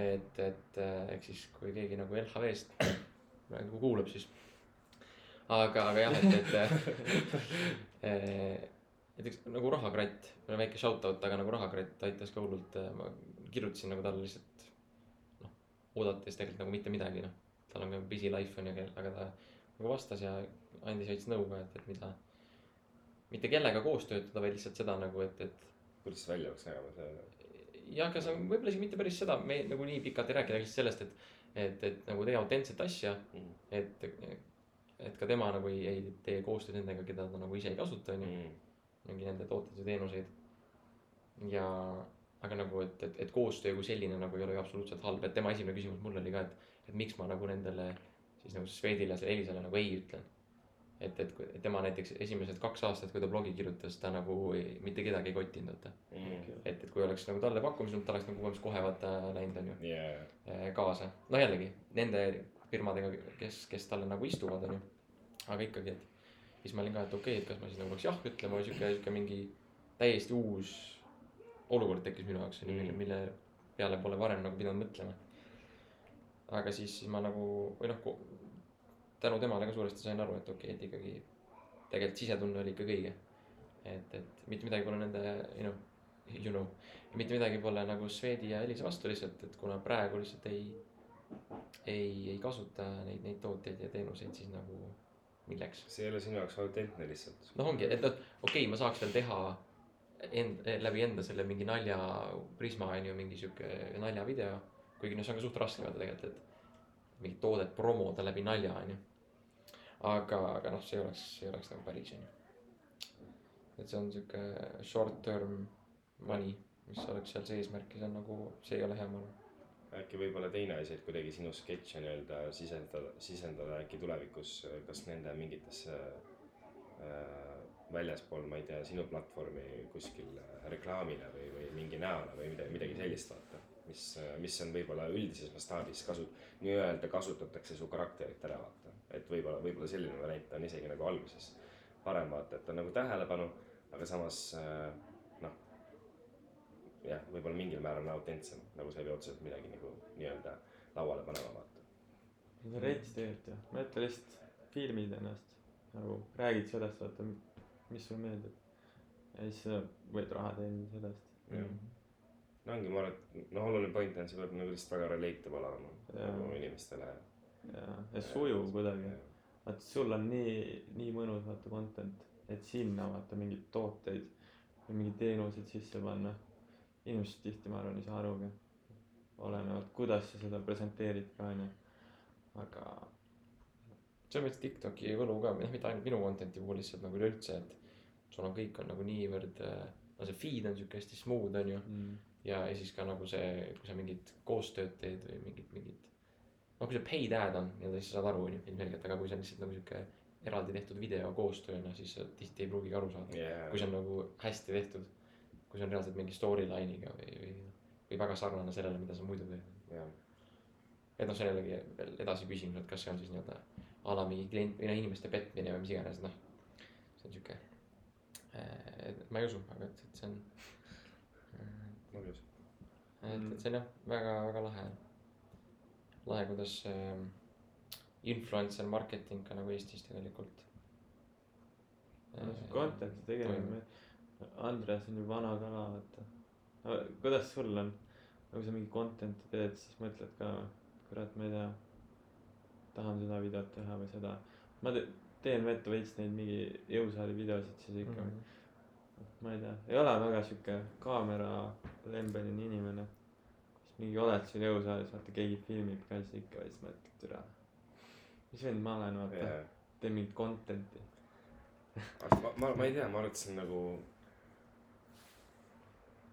Et, et äh, ehk siis kui keegi nagu LHV-st praegu *clears throat* kuulab, siis aga, aga jah, et, et äh, *laughs* näiteks nagu Rahakratt, väike shout out, aga nagu Rahakratt aitas ka hullult, ma kirjutasin nagu talle lihtsalt noh, oodates tegelikult nagu mitte midagi noh, tal on ka busy life on ju, aga ta nagu vastas ja andis veits nõu ka, et, et mida mitte kellega koos töötada, vaid lihtsalt seda nagu, et, et kuidas see välja peaks nägema, see, jah, aga see on võib-olla isegi mitte päris seda, me nagu nii pikalt ei rääkida lihtsalt sellest, et, et, et nagu tee autentset asja, Mm. et, et ka tema nagu ei, ei tee koostööd nendega, keda ta nagu ise ei kasuta, onju, mm. mingi nende tooteid ja teenuseid. ja, aga nagu, et, et, et koostöö kui selline nagu ei ole ju absoluutselt halb, et tema esimene küsimus mulle oli ka, et, et miks ma nagu nendele siis nagu sellele Elisale nagu ei ütlen. et, et tema näiteks esimesed kaks aastat, kui ta blogi kirjutas, ta nagu ei, mitte kedagi ei kottinud, vaata. Mm. et, et kui oleks nagu talle pakkumisel, ta oleks nagu umbes kohe vaata läinud, onju yeah. eh, kaasa. no jällegi nende firmadega, kes, kes talle nagu istuvad, onju. aga ikkagi, et siis ma olin ka, et okei okay,, et kas ma siis nagu peaks jah ütlema või sihuke, sihuke mingi täiesti uus olukord tekkis minu jaoks, mille, mille peale pole varem nagu pidanud mõtlema. Aga siis, siis ma nagu või noh, tänu temale ka suuresti sain aru, et okei okay,, et ikkagi tegelikult sisetunne oli ikkagi õige. et, et mitte midagi pole nende, you know, you know, mitte midagi pole nagu Swedi ja Elisa vastu lihtsalt, et kuna praegu lihtsalt ei, ei, ei kasuta neid, neid tooteid ja teenuseid, siis nagu milleks. see ei ole sinu jaoks autentne lihtsalt. noh, ongi, et noh, okei okay,, ma saaks veel teha end-, läbi enda selle mingi nalja prisma on ju mingi sihuke naljavideo. Kuigi noh, see on ka suht raske vaata tegelikult, et mingit toodet promoda läbi nalja on ju. aga, aga noh, see ei oleks, see ei oleks nagu päris on ju. et see on sihuke short term money, mis oleks seal see eesmärk ja see on nagu, see ei ole hea, ma arvan. äkki võib-olla teine asi, et kuidagi sinu sketše nii-öelda sisendada, sisendada äkki tulevikus äh, kas nende mingitesse äh, väljaspool, ma ei tea, sinu platvormi kuskil äh, reklaamile või, või mingi näole või midagi, midagi sellist vaata. mis, mis on võib-olla üldises mastaabis kasu-, nii-öelda kasutatakse su karakterit ära vaata. et võib-olla, võib-olla selline variant on isegi nagu alguses parem vaata, et on nagu tähelepanu, aga samas äh, noh, jah, võib-olla mingil määral on autentsem, nagu sa ei pea otseselt midagi nagu nii-öelda lauale panema vaata. see on rets tegelikult ju, mõtle lihtsalt filmid ennast nagu räägid sellest, vaata, mis sulle meeldib. ja siis võid raha teenida sellest. Jah. No ongi, ma arvan, et noh, oluline point on, see peab nagu lihtsalt väga relatable olema nagu inimestele. ja, ja sujuv kuidagi. vaata, sul on nii, nii mõnus vaata content, et sinna vaata mingeid tooteid või mingeid teenuseid sisse panna. inimesed tihti, ma arvan, ei saa arugi. olenevalt, kuidas sa seda presenteerid ka onju. aga selles mõttes TikToki võlu ka, noh mitte ainult minu content'i puhul lihtsalt nagu üleüldse, et sul on kõik on nagu niivõrd, no see feed on siuke hästi smooth on ju. mm, ja, ja siis ka nagu see, kui sa mingit koostööd teed või mingit, mingit. noh, kui see paid ad on nii-öelda, siis sa saad aru on ju ilmselgelt, aga kui see on lihtsalt nagu siuke eraldi tehtud video koostööna, siis sa tihti ei pruugigi aru saada. kui see on nagu hästi tehtud, kui see on reaalselt mingi storyline'iga või, või, või väga sarnane sellele, mida sa muidu teed. jah, et noh, see on jällegi veel edasi küsimus, et kas see on siis nii-öelda a la mingi klient või noh, inimeste petmine või mis iganes, noh. see on siuke, et ma ei usu, aga et, et see on, ma küll. et, et see on jah, väga, väga lahe. lahe, kuidas äh, influencer marketing ka nagu Eestis tegelikult. no see content'i tegemine, Andres on ju vana kala, vaata. kuidas sul on, kui sa mingi content'i teed, siis mõtled ka, kurat, ma ei tea. tahan seda videot teha või seda. ma te- teen vett veits neid mingi jõusaali videosid, siis ikka mm. -hmm. Ma ei tea, ei ole väga sihuke kaamera lembeline inimene. siis mingi oled seal jõusaalis, vaata keegi filmib ka, siis ikka veits mõtled, türa. mis vend ma olen, vaata, jah, teen mingit content'i. ma, ma, ma ei tea, ma arvan, et see on nagu.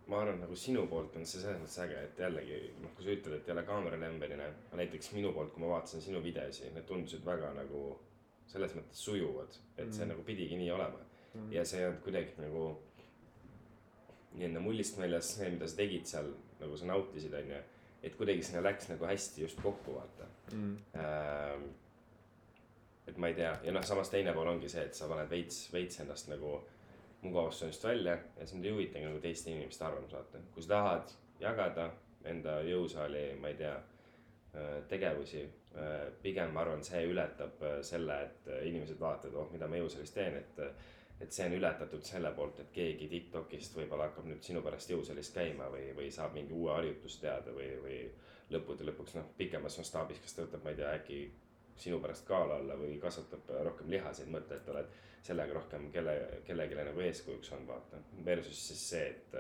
ma arvan, nagu sinu poolt on see selles mõttes äge, et jällegi noh, kui sa ütled, et ei ole kaameralembeline, aga näiteks minu poolt, kui ma vaatasin sinu videosi, need tundusid väga nagu selles mõttes sujuvad, et see Mm. nagu pidigi nii olema ja see ei olnud kuidagi nagu nii-öelda mullist väljas see, mida sa tegid seal, nagu sa nautisid, onju. et kuidagi sinna läks nagu hästi just kokku, vaata mm.. ähm,. et ma ei tea ja noh, samas teine pool ongi see, et sa paned veits, veits ennast nagu mugavustsoonist välja ja sind ei huvitagi nagu teiste inimeste arvamus, vaata. kui sa tahad jagada enda jõusaali, ma ei tea, tegevusi, pigem ma arvan, see ületab äh, selle, et äh, inimesed vaatavad, oh, mida ma jõusaalis teen, et et see on ületatud selle poolt, et keegi Tiktokist võib-olla hakkab nüüd sinu pärast jõusaalis käima või, või saab mingi uue harjutust teada või, või lõppude lõpuks noh, pikemas mastaabis, kas ta võtab, ma ei tea, äkki sinu pärast kaala alla või kasvatab rohkem lihaseid, mõtle, et oled sellega rohkem kelle, kellelegi nagu eeskujuks on, vaata. Versus siis see, et,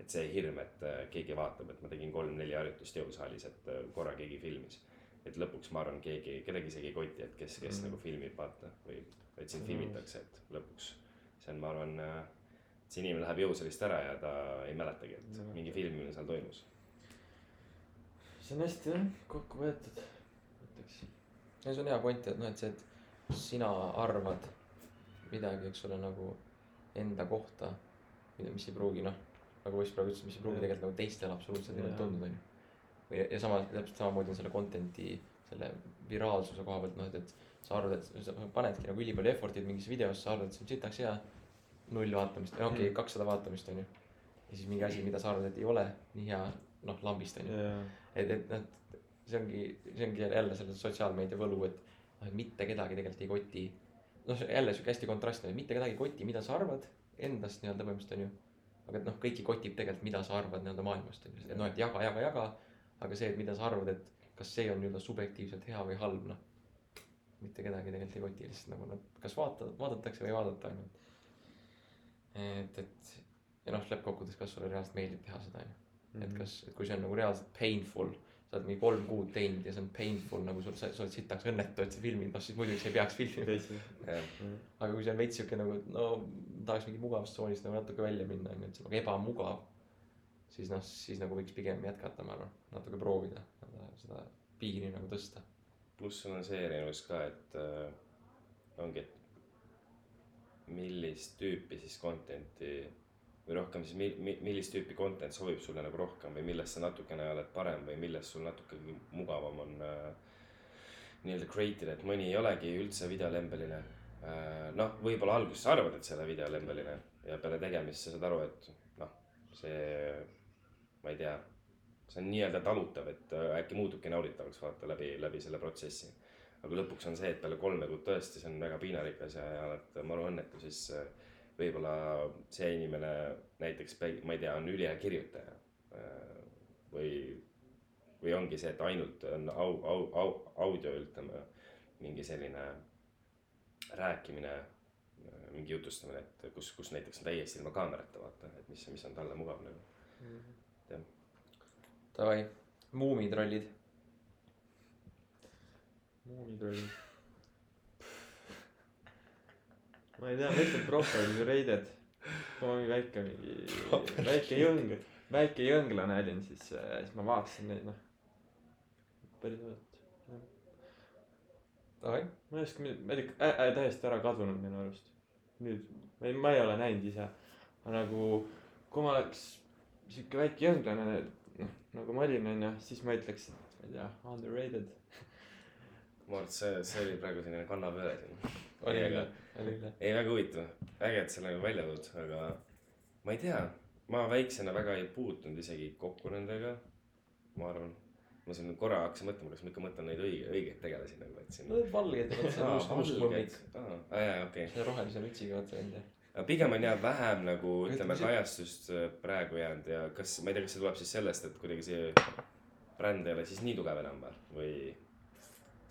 et see hirm, et äh, keegi vaatab, et ma tegin kolm-neli harjutust jõusaalis, et äh, korra keegi filmis. et lõpuks ma arvan, keegi, kedagi isegi ei koti, et kes, kes Mhm. nagu filmib, vaata, või, et sind Mhm. filmitakse, et lõpuks see on, ma arvan, see inimene läheb jõusaalist ära ja ta ei mäletagi, et Mäletagi. mingi filmimine seal toimus. see on hästi jah kokku võetud, ütleks. ja see on hea point, et noh, et see, et sina arvad midagi, eks ole, nagu enda kohta, mis ei pruugi noh, nagu Poiss praegu ütles, mis ei pruugi tegelikult nagu teistele absoluutselt niimoodi tunduda, onju. või ja samas, täpselt samamoodi on selle content'i, selle viraalsuse koha pealt noh, et, et sa arvad, et sa panedki nagu ülipalju effort'it mingisse videosse, sa arvad, et see on sitaks hea. null vaatamist, okei okay,, Mm. kakssada vaatamist onju. ja siis mingi asi, mida sa arvad, et ei ole nii hea, noh lambist onju. jaa, et, et noh, see ongi, see ongi jälle selle sotsiaalmeedia võlu, et noh, et mitte kedagi tegelikult ei koti. noh, jälle sihuke hästi kontrastne, mitte kedagi ei koti, mida sa arvad endast nii-öelda põhimõtteliselt onju. aga et noh, kõiki kotib tegelikult, mida sa arvad nii-öelda maailmast onju, et noh, et jaga, jaga, jaga. aga see, et mida sa arvad, et kas see on nii-öelda subjektiivselt hea või halb, noh. Mitte kedagi tegelikult ei koti, lihtsalt nagu nad kas vaata, vaadatakse või ei vaadata onju. et, et ja noh, lõppkokkuvõttes, kas sulle reaalselt meeldib teha seda onju. Mhm. et kas, et kui see on nagu reaalselt painful, sa oled mingi kolm kuud teinud ja see on painful nagu sul, sa, sa oled sitaks õnnetu, et sa filmid, noh siis muidugi sa ei peaks filmima. tõsi. aga kui see on veits siuke nagu, no tahaks mingi mugavustsoonist nagu natuke välja minna, onju, et see on nagu ebamugav. siis noh, siis nagu võiks pigem jätkata, ma arvan, natuke proovida seda piiri nagu tõsta. Pluss sul on see erinevus ka, et äh, ongi, et millist tüüpi siis content'i või rohkem siis mi-, mi-, millist tüüpi content sobib sulle nagu rohkem või milles sa natukene oled parem või milles sul natuke mugavam on äh, nii-öelda create ida, et mõni ei olegi üldse videolembeline äh,. noh, võib-olla alguses sa arvad, et sa ei ole videolembeline ja peale tegemist sa saad aru, et noh, see, ma ei tea, see on nii-öelda talutav, et äh, äkki muutubki nauditavaks vaata läbi, läbi selle protsessi. aga lõpuks on see, et peale kolme kuud tõesti see on väga piinarikas ja, ja oled maru õnnetu, siis äh, võib-olla see inimene näiteks, ma ei tea, on ülihea kirjutaja. või, või ongi see, et ainult on au, au, au, audio ütleme, mingi selline rääkimine, mingi jutustamine, et kus, kus näiteks on täiesti ilma kaamerata vaata, et mis, mis on talle mugav nagu. Davai, muumitrollid. muumitrollid. ma ei tea, ma ütlen ja reided. kui ma mingi väike, mingi väike jõng, väike jõnglane olin, siis, siis ma vaatasin neid noh. päris ausalt. Davai, ma ei oska, ma ei tea täiesti ära kadunud minu arust. nüüd, ma ei, ma ei ole näinud ise. aga nagu, kui ma oleks sihuke väike jõnglane, noh nagu ma olin onju, siis ma ütleks, et ma ei tea, underrated. ma arvan, et see, see oli praegu selline kannapööre siin. oli küll oli küll. ei, väga huvitav, äge, et sa nagu välja tood, aga ma ei tea, ma väiksena väga ei puutunud isegi kokku nendega. ma arvan, ma siin korra hakkasin mõtlema, kas ma ikka mõtlen neid õige, õigeid tegelasi nagu, et siin. no valged, vot see uus, uus mõmmik. aa, jaa, okei. selle rohelise mütsiga vaata enda. Aga pigem on jah vähem nagu ütleme kajastust äh, praegu jäänud ja kas, ma ei tea, kas see tuleb siis sellest, et kuidagi see bränd ei ole siis nii tugev enam või, või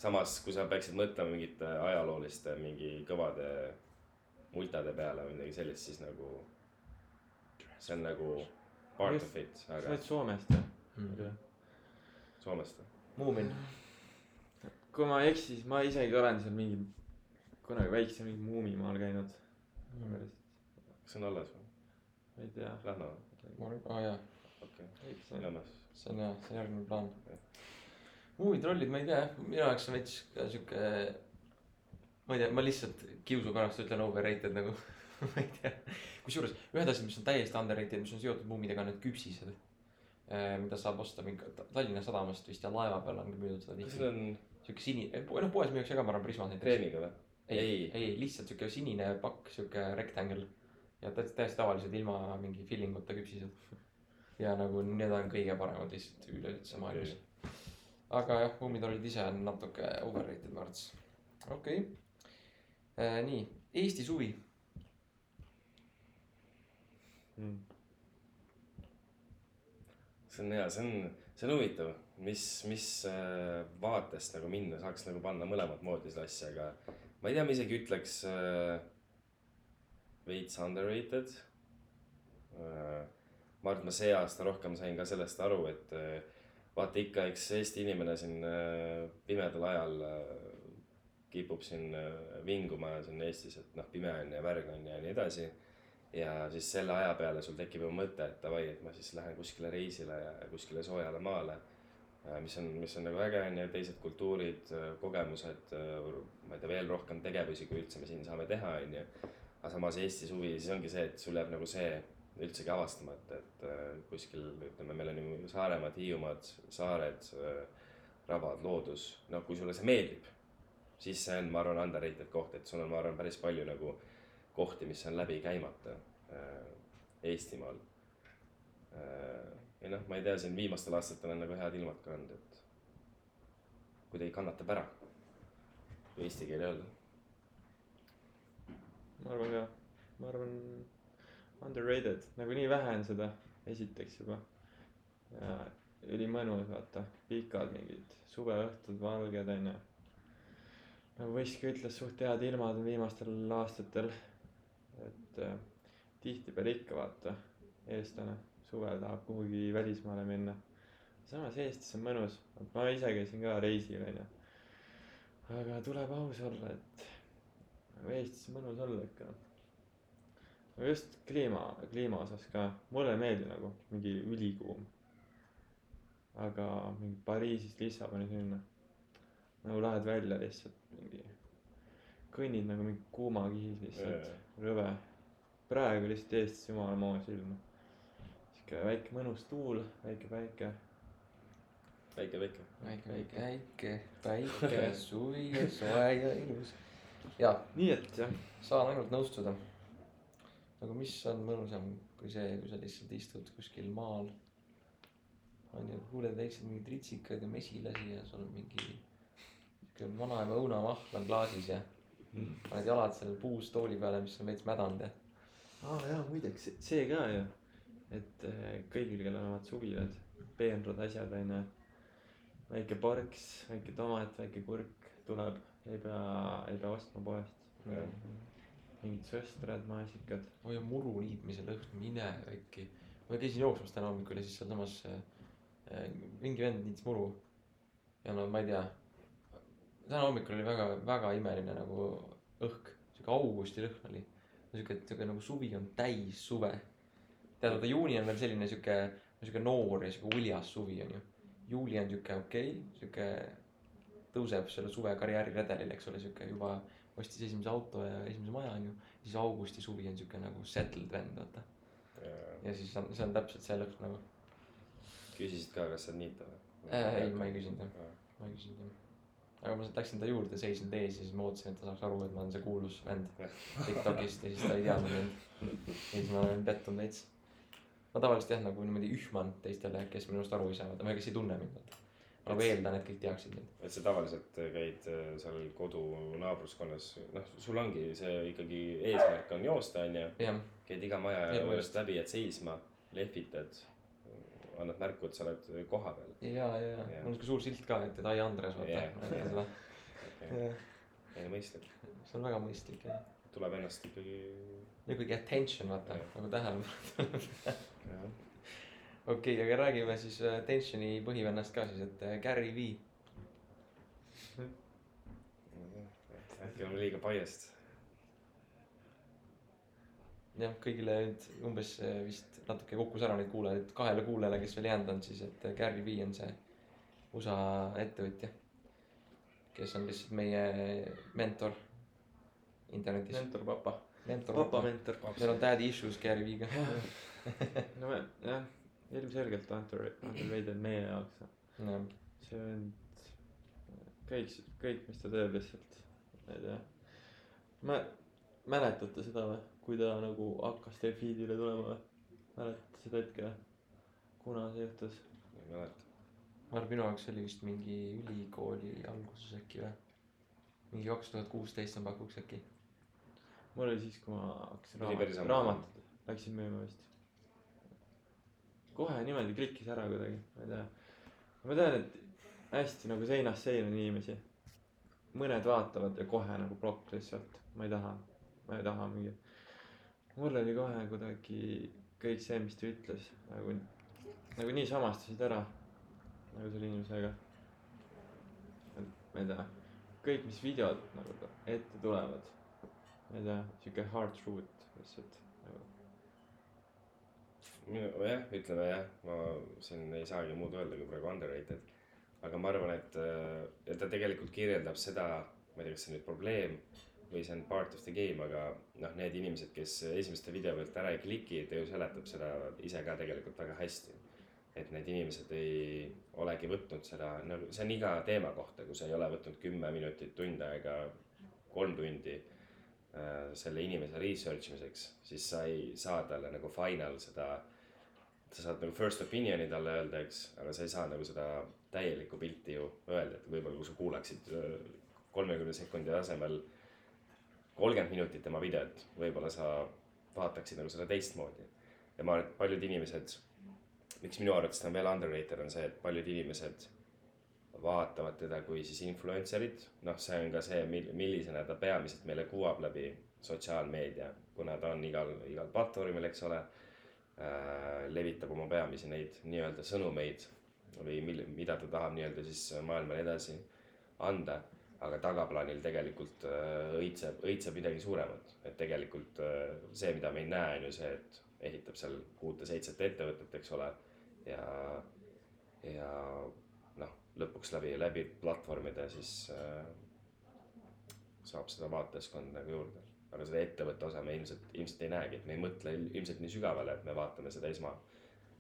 samas, kui sa peaksid mõtlema mingite ajalooliste mingi kõvade multade peale või midagi sellist, siis nagu see on nagu part of it, sa aga oled Soomest jah? Mm. Soomest või? muumin. kui ma ei eksi, siis ma isegi olen seal mingi, kunagi väikse mingi muumimaal käinud. Kas see on alles või? ei tea. Lähme, ma arvan, aa jaa, okei okay., see Nõmmes. see on jah, see järgmine plaan. muumitrollid, ma ei tea, minu jaoks on veits ka sihuke, ma ei tea, ma lihtsalt kiusu pärast ütlen overrated nagu, *laughs* ma ei tea. kusjuures ühed asjad, mis on täiesti underrated, mis on seotud muumidega, on need küpsised. mida saab osta mingi Tallinna Sadamast vist ja laeva peal on ka müüdud seda kas see. on sihuke sinine, noh poes müüakse ka, ma arvan, Prismas näiteks. kreemiga või? ei, Ei. lihtsalt sihuke sinine pakk, sihuke rectangle ja täiesti, tavalised ilma mingi filling uta küpsised. ja nagu need on kõige paremad lihtsalt üleüldse maailmas. aga jah, muumitrollid ise on natuke overrated ma arvates. okei okay.. nii, Eesti suvi. mm.. see on hea, see on, see on huvitav, mis, mis äh, vaatest nagu minna saaks nagu panna mõlemat moodi seda asja, aga ma ei tea, ma isegi ütleks äh, veits underrated äh,. ma arvan, et ma see aasta rohkem sain ka sellest aru, et äh, vaata ikka, eks Eesti inimene siin äh, pimedal ajal äh, kipub siin äh, vinguma siin Eestis, et noh, pime on ja värg on ja nii edasi ja siis selle aja peale sul tekib juba mõte, et davai, et ma siis lähen kuskile reisile ja kuskile soojale maale. Mis on, mis on nagu äge on ju, teised kultuurid, kogemused, ma ei tea, veel rohkem tegevusi, kui üldse me siin saame teha, on ju. aga samas Eesti suvi, siis ongi see, et sul jääb nagu see üldsegi avastamata, et äh, kuskil ütleme, meil on ju Saaremaad, Hiiumaad, saared, rabad, loodus, no kui sulle see meeldib, siis see on, ma arvan, underrated koht, et sul on, ma arvan, päris palju nagu kohti, mis on läbi käimata äh, Eestimaal äh,. Ja noh, ma ei tea, siin viimastel aastatel on nagu head ilmad ka olnud, et kuidagi kannatab ära, kui eesti keel öelda. ma arvan ka, ma arvan underrated, nagu nii vähe on seda, esiteks juba. ja ülimõnus, vaata, pikad mingid suveõhtud, valged onju. nagu Veski ütles, suht head ilmad on viimastel aastatel. et äh, tihtipeale ikka vaata, eestlane suvel tahab kuhugi välismaale minna. samas Eestis on mõnus, ma ise käisin ka reisil onju. aga tuleb aus olla, et nagu Eestis on mõnus olla ikka aga just kliima, kliima osas ka, mulle ei meeldi nagu mingi ülikuum. aga mingi Pariisist Lissaboni sinna, nagu lähed välja lihtsalt mingi, kõnnid nagu mingi kuumakihis lihtsalt, rõve. praegu lihtsalt Eestis jumala moos ilm. Sihuke väike mõnus tuul, väike päike. väike, väike. väike, väike, väike, päike, *laughs* suvi ja soe ja ilus. ja nii et jah, saan ainult nõustuda. aga mis on mõnusam kui see, kui sa lihtsalt istud kuskil maal. on ju, kuuled väiksed mingid ritsikad ja mesilasi ja sul on mingi sihuke vanaema õunamahl on klaasis ja paned jalad selle puustooli peale, mis on veits mädanud ja aa jaa muideks see ka ju, et äh, kõigil, kellel on vaat suvilad, peenrad, asjad onju. väike porks, väike tomat, väike kurk tuleb, ei pea, ei pea ostma poest. mingid sõstrad, maasikad. oi, muru niitmise lõhn, mine äkki. ma käisin jooksmas täna hommikul ja siis sealsamas äh, mingi vend niitis muru. ja no ma ei tea. täna hommikul oli väga, väga imeline nagu õhk, sihuke augusti lõhn oli. sihuke, sihuke nagu suvi on täis suve. tead, vaata juuni on veel selline sihuke, sihuke noor ja sihuke uljas suvi on ju. juuli on sihuke okei okay,, sihuke tõuseb selle suve karjääriredelil, eks ole, sihuke juba ostis esimese auto ja esimese maja on ju. siis augusti suvi on sihuke nagu settled vend, vaata. ja siis on, see on täpselt see lõhn nagu küsisid ka, kas saad niita või äh,. ei, ma ei küsinud jah, ma ei küsinud jah. aga ma läksin ta juurde, seisin tees ja siis ma ootasin, et ta saaks aru, et ma olen see kuulus vend *laughs* Tiktokist ja siis ta ei teadnud mind. ja siis ma olen pettunud veits. Ma tavaliselt jah, nagu niimoodi ühman teistele, kes minust aru ei saa, vaata, kes ei tunne mind, ma nagu eeldan, et kõik teaksid mind. et sa tavaliselt käid äh, seal kodu naabruskonnas, noh, sul ongi see ikkagi eesmärk on joosta, onju. käid iga maja juurest läbi, et seisma, lehvitad, annad märku, et sa oled kohapeal. ja, ja, ja mul on siuke suur silt ka, et, et ai Andres, vaata näitan seda. ei mõistlik, see on väga mõistlik jah. Tuleb ennast ikkagi. niisugune attention, vaata nagu tähelepanu. okei okay,, aga räägime siis äh, Tensioni põhivennast ka siis, et äh, Gary V. äkki on liiga biased. jah, kõigile nüüd umbes äh, vist natuke kukkus ära neid kuulajaid, kahele kuulajale, kes veel jäänud on, siis et Gary V on see USA ettevõtja, kes on lihtsalt meie mentor internetis. mentor papa, mentor, papa mentor. meil on daddy issues Gary V-ga. *laughs* no me jah, ilmselgelt under, underrated meie jaoks. jah, see vend, kõik, kõik, mis ta teeb lihtsalt, ma ei tea. mä-, mäletate seda või, kui ta nagu hakkas teie feed'ile tulema või? mäletate seda hetke või? kuna see juhtus? ei mäleta. ma arvan, minu jaoks oli vist mingi ülikooli alguses äkki või. mingi kaks tuhat kuusteist ma pakuks äkki. Mul oli siis, kui ma hakkasin raamat, raamatut, läksin müüma vist. kohe niimoodi klikkis ära kuidagi, ma ei tea. ma tean, et hästi nagu seinast seina on inimesi. mõned vaatavad ja kohe nagu plokk lihtsalt, ma ei taha, ma ei taha müüa. mul oli kohe kuidagi kõik see, mis ta ütles nagu, nagu nii samastasid ära nagu selle inimesega. ma ei tea, kõik, mis videod nagu ette tulevad ma ei tea, sihuke hard truth lihtsalt nagu. minu jah, ütleme jah, ma siin ei saagi muud öelda kui praegu underrated. aga ma arvan, et, et ta tegelikult kirjeldab seda, ma ei tea, kas see on nüüd probleem või see on part of the game, aga noh, need inimesed, kes esimeste video pealt ära ei kliki, ta ju seletab seda ise ka tegelikult väga hästi. et need inimesed ei olegi võtnud seda, nagu see on iga teema kohta, kui sa ei ole võtnud kümme minutit, tund aega, kolm tundi äh, selle inimese research imiseks, siis sa ei saa talle nagu final seda, sa saad nagu first opinion'i talle öelda, eks, aga sa ei saa nagu seda täielikku pilti ju öelda, et võib-olla kui sa kuulaksid äh, kolmekümne sekundi asemel kolmkümmend minutit tema videot, võib-olla sa vaataksid nagu seda teistmoodi. ja ma arvan, et paljud inimesed, miks minu arvates ta on veel underrated, on see, et paljud inimesed vaatavad teda kui siis influencer'it, noh, see on ka see, mil-, millisena ta peamiselt meile kuvab läbi sotsiaalmeedia, kuna ta on igal, igal platvormil, eks ole äh,. levitab oma peamisi neid nii-öelda sõnumeid või mil-, mida ta tahab nii-öelda siis maailmale edasi anda. aga tagaplaanil tegelikult äh, õitseb, õitseb midagi suuremat, et tegelikult äh, see, mida me ei näe, on ju see, et ehitab seal kuute-seitset ettevõtet, eks ole. ja, ja lõpuks läbi, läbi platvormide siis äh, saab seda vaatajaskonda nagu juurde. aga seda ettevõtte osa me ilmselt, ilmselt ei näegi, et me ei mõtle il- ilmselt nii sügavale, et me vaatame seda esma,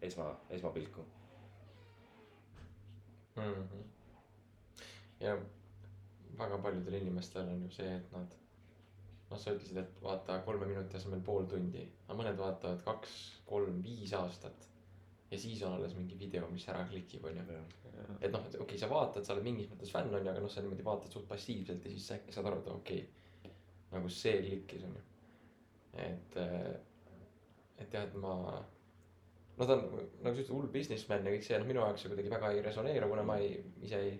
esma, esmapilku. mm. -hmm. ja väga paljudel inimestel on ju see, et nad, noh, sa ütlesid, et vaata kolme minuti asemel pool tundi, aga mõned vaatavad kaks, kolm, viis aastat. Ja siis on alles mingi video, mis ära klikib, onju. et noh, okei okay,, sa vaatad, sa oled mingis mõttes fänn onju, aga noh, sa niimoodi vaatad suht passiivselt ja siis sa äkki saad aru, et okei okay,, nagu see klikkis onju. et, et jah, et ma no ta on nagu ütlesid hull businessman ja kõik see noh minu jaoks see kuidagi väga ei resoneeru kuna ma ei ise ei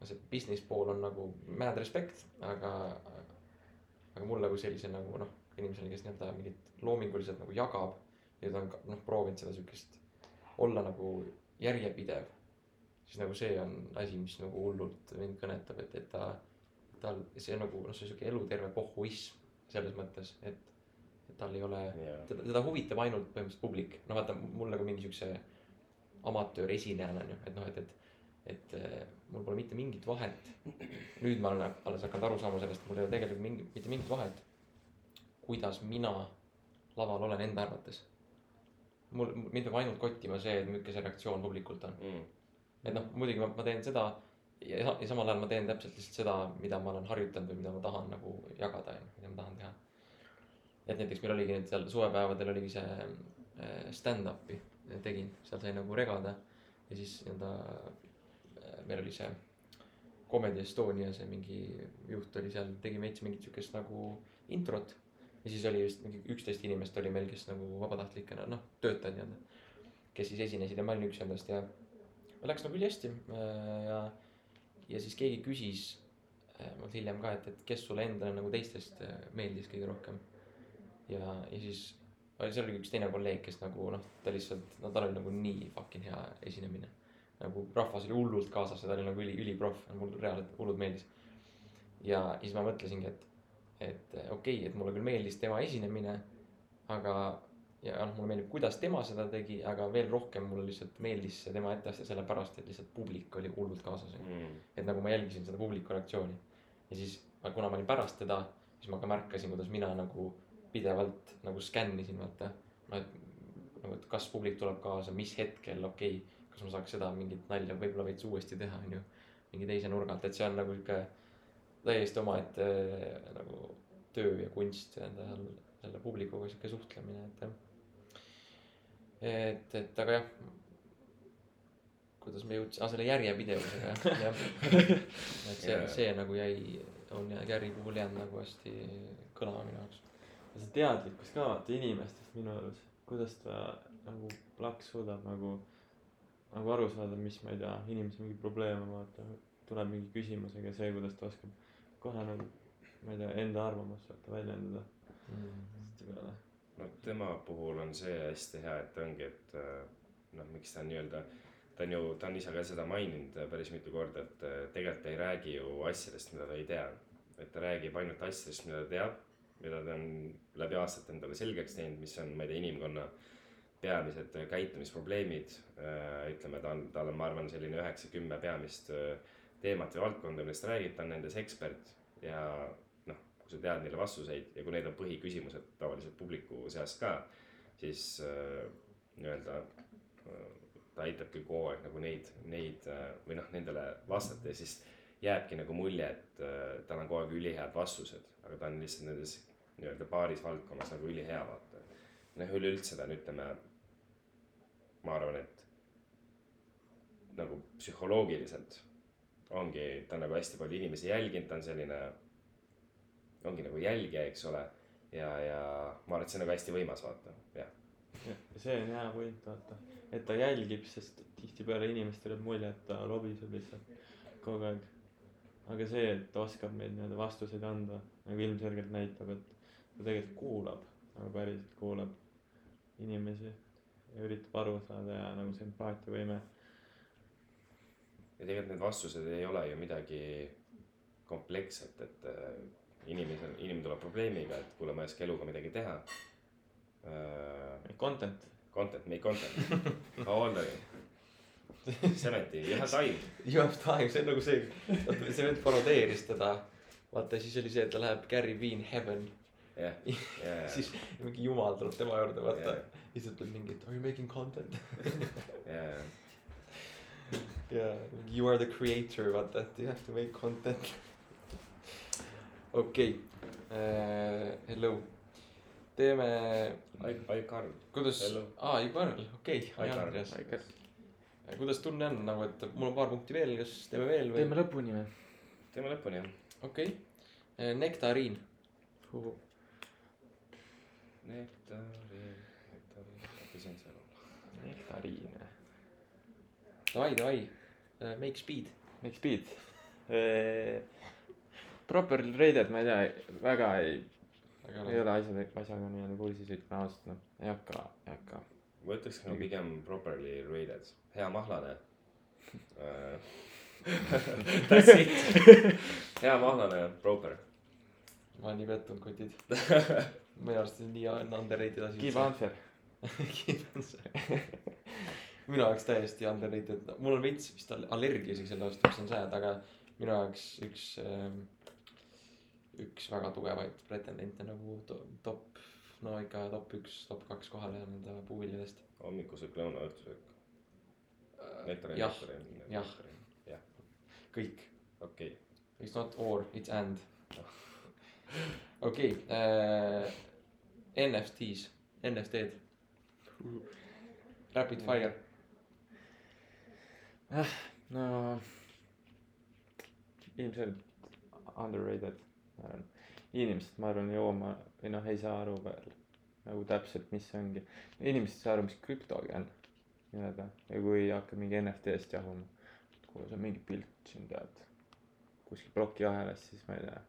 no see business pool on nagu mad respect aga aga mulle kui sellise nagu noh inimesele kes nii-öelda mingit loominguliselt nagu jagab ja ta on noh proovinud seda siukest olla nagu järjepidev siis nagu see on asi mis nagu hullult mind kõnetab et et ta tal see nagu noh see on siuke eluterve pohhuism selles mõttes et et tal ei ole jaa, teda, teda huvitab ainult põhimõtteliselt publik, no vaata mul nagu mingi siukse amatööresinejana on ju, et noh, et, et, et eh, mul pole mitte mingit vahet. nüüd ma olen alles hakanud aru saama sellest, mul ei ole tegelikult mingi, mitte mingit vahet, kuidas mina laval olen enda arvates. mul, mind peab ainult kottima see, et milline see reaktsioon publikult on. mm. et noh, muidugi ma, ma teen seda ja, ja samal ajal ma teen täpselt lihtsalt seda, mida ma olen harjutanud või mida ma tahan nagu jagada, ju, mida ma tahan teha. et näiteks meil oligi nüüd seal suvepäevadel oligi see äh, stand-up'i tegin, seal sai nagu regada ja siis nii-öelda äh, meil oli see Comedy Estonia see mingi juht oli seal, tegi veits mingit siukest nagu introt ja siis oli vist mingi üksteist inimest oli meil, kes nagu vabatahtlikena noh, töötajad nii-öelda, kes siis esinesid ja ma olin üks nendest ja Läks nagu ülihästi äh, ja, ja siis keegi küsis äh, mult hiljem ka, et, et kes sulle endale nagu teistest äh, meeldis kõige rohkem. ja, ja siis oli seal oli üks teine kolleeg, kes nagu noh, ta lihtsalt, no tal oli nagu nii fucking hea esinemine. nagu rahvas oli hullult kaasas ja ta oli nagu üli, üliproff, mulle reaalselt hullult meeldis. ja siis ma mõtlesingi, et, et äh, okei okay,, et mulle küll meeldis tema esinemine, aga ja noh, mulle meeldib, kuidas tema seda tegi, aga veel rohkem mulle lihtsalt meeldis see tema etteaste sellepärast, et lihtsalt publik oli hullult kaasas. Mm. et nagu ma jälgisin seda publiku reaktsiooni ja siis kuna ma olin pärast teda, siis ma ka märkasin, kuidas mina nagu pidevalt nagu skännisin vaata. noh, et nagu, et kas publik tuleb kaasa, mis hetkel, okei okay,, kas ma saaks seda mingit nalja võib-olla veits uuesti teha, onju. mingi teise nurga alt, et see on nagu sihuke täiesti omaette äh, nagu töö ja kunst ja enda seal selle publikuga sihuke suhtlemine, et. et, et aga jah. kuidas me jõudsime, aa selle järjepidevusega jah, jah. *laughs* et see Jaa., see nagu jäi, on Gary puhul jäänud nagu hästi kõlama minu jaoks. ja see teadlikkus ka vaata inimestest minu arust, kuidas ta nagu plaks suudab nagu, nagu aru saada, mis ma ei tea, inimesel mingi probleem on, vaata. tuleb mingi küsimusega see, kuidas ta oskab kohe nagu, ma ei tea, enda arvamust vaata väljendada. tihtipeale. no tema puhul on see hästi hea, et ongi, et äh, noh, miks ta on nii-öelda, ta on ju, ta on ise ka seda maininud äh, päris mitu korda, et äh, tegelikult ta ei räägi ju asjadest, mida ta ei tea. et ta räägib ainult asjadest, mida ta teab, mida ta on läbi aastate endale selgeks teinud, mis on, ma ei tea, inimkonna peamised käitumisprobleemid. ütleme, ta on, tal on, ma arvan, selline üheksa-kümme peamist teemat või valdkonda, millest räägib, ta on nendes ekspert ja noh, kui sa tead neile vastuseid ja kui need on põhiküsimused tavaliselt publiku seas ka, siis äh, nii-öelda äh, ta aitabki kogu aeg nagu neid, neid äh, või noh, nendele vastata ja siis jääbki nagu mulje, et äh, tal on kogu aeg ülihead vastused, aga ta on lihtsalt nendes nii-öelda paaris valdkonnas nagu ülihea vaata. noh, üleüldse ta on, ütleme, ma arvan, et nagu psühholoogiliselt ongi, ta on nagu hästi palju inimesi jälginud, ta on selline, ongi nagu jälgija, eks ole. ja, ja ma arvan, et see on nagu hästi võimas vaata, jah. ja see on hea point vaata, et ta jälgib, sest tihtipeale inimestele jääb mulje, et ta lobiseb lihtsalt kogu aeg. aga see, et ta oskab neid nii-öelda vastuseid anda, nagu ilmselgelt näitab, et ta tegelikult kuulab, nagu päriselt kuulab inimesi ja üritab aru saada ja nagu see empaatiavõime. Ja tegelikult need vastused ei ole ju midagi kompleksset, et äh, inimesel, inimene tuleb probleemiga, et kuule, ma ei oska eluga midagi teha äh,. Content, Content, make content, how old are you? Seventy, you have time. You have time, see on nagu see, see vend parodeeris teda. vaata, siis oli see, et ta läheb Gary Vee in heaven, jah, ja, ja, siis mingi jumal tuleb tema juurde, vaata Jah.. siis ütleb mingit are you making content ja, mingi you are the creator, vaata, et you have to make content. okei, hello, teeme, ai, ai Karl, kuidas Hello., aa, Ivar, okei, Ai, Karl.. kuidas tunne on nagu, et mul on paar punkti veel, kas teeme veel või? teeme lõpuni või? teeme lõpuni jah. okei okay., nektariin, nektari, nektari, oota, see on seal. nektariin või? davai, davai, make speed. miks beat? Properly rated, ma ei tea, väga ei, ei ole asjade, asjaga nii-öelda kursis, ütleme ausalt, noh, ei hakka, ei hakka. ma ütleks ka pigem properly rated, hea mahlane Äh, *laughs* That's it, hea mahlane, proper. ma olen nii pettunud, kotid. minu arust see on nii underrated asi. *laughs* Give answer. *laughs* minu jaoks täiesti underrated, mul on veits vist all- allergia isegi selle vastu, mis on sad, aga minu jaoks üks ähm,, üks väga tugevaid pretendente nagu to, top, no ikka top üks, top kaks kohale nende puuviljadest. hommikusöök, lõuna, õhtusöök. nektarin, jah, jah. jah, kõik, okei. it's not or, it's and. okei, NFT-s, NFT-d. Rapid fire, no ilmselt underrated, ma arvan. inimesed, ma arvan, ei jooma või noh, ei saa aru veel nagu täpselt, mis see ongi. inimesed ei saa aru, mis krüptogi on nii-öelda ja kui hakkad mingi NFT-st jahuma, kuule, see on mingi pilt siin tead, kuskil plokiahelas, siis ma ei tea.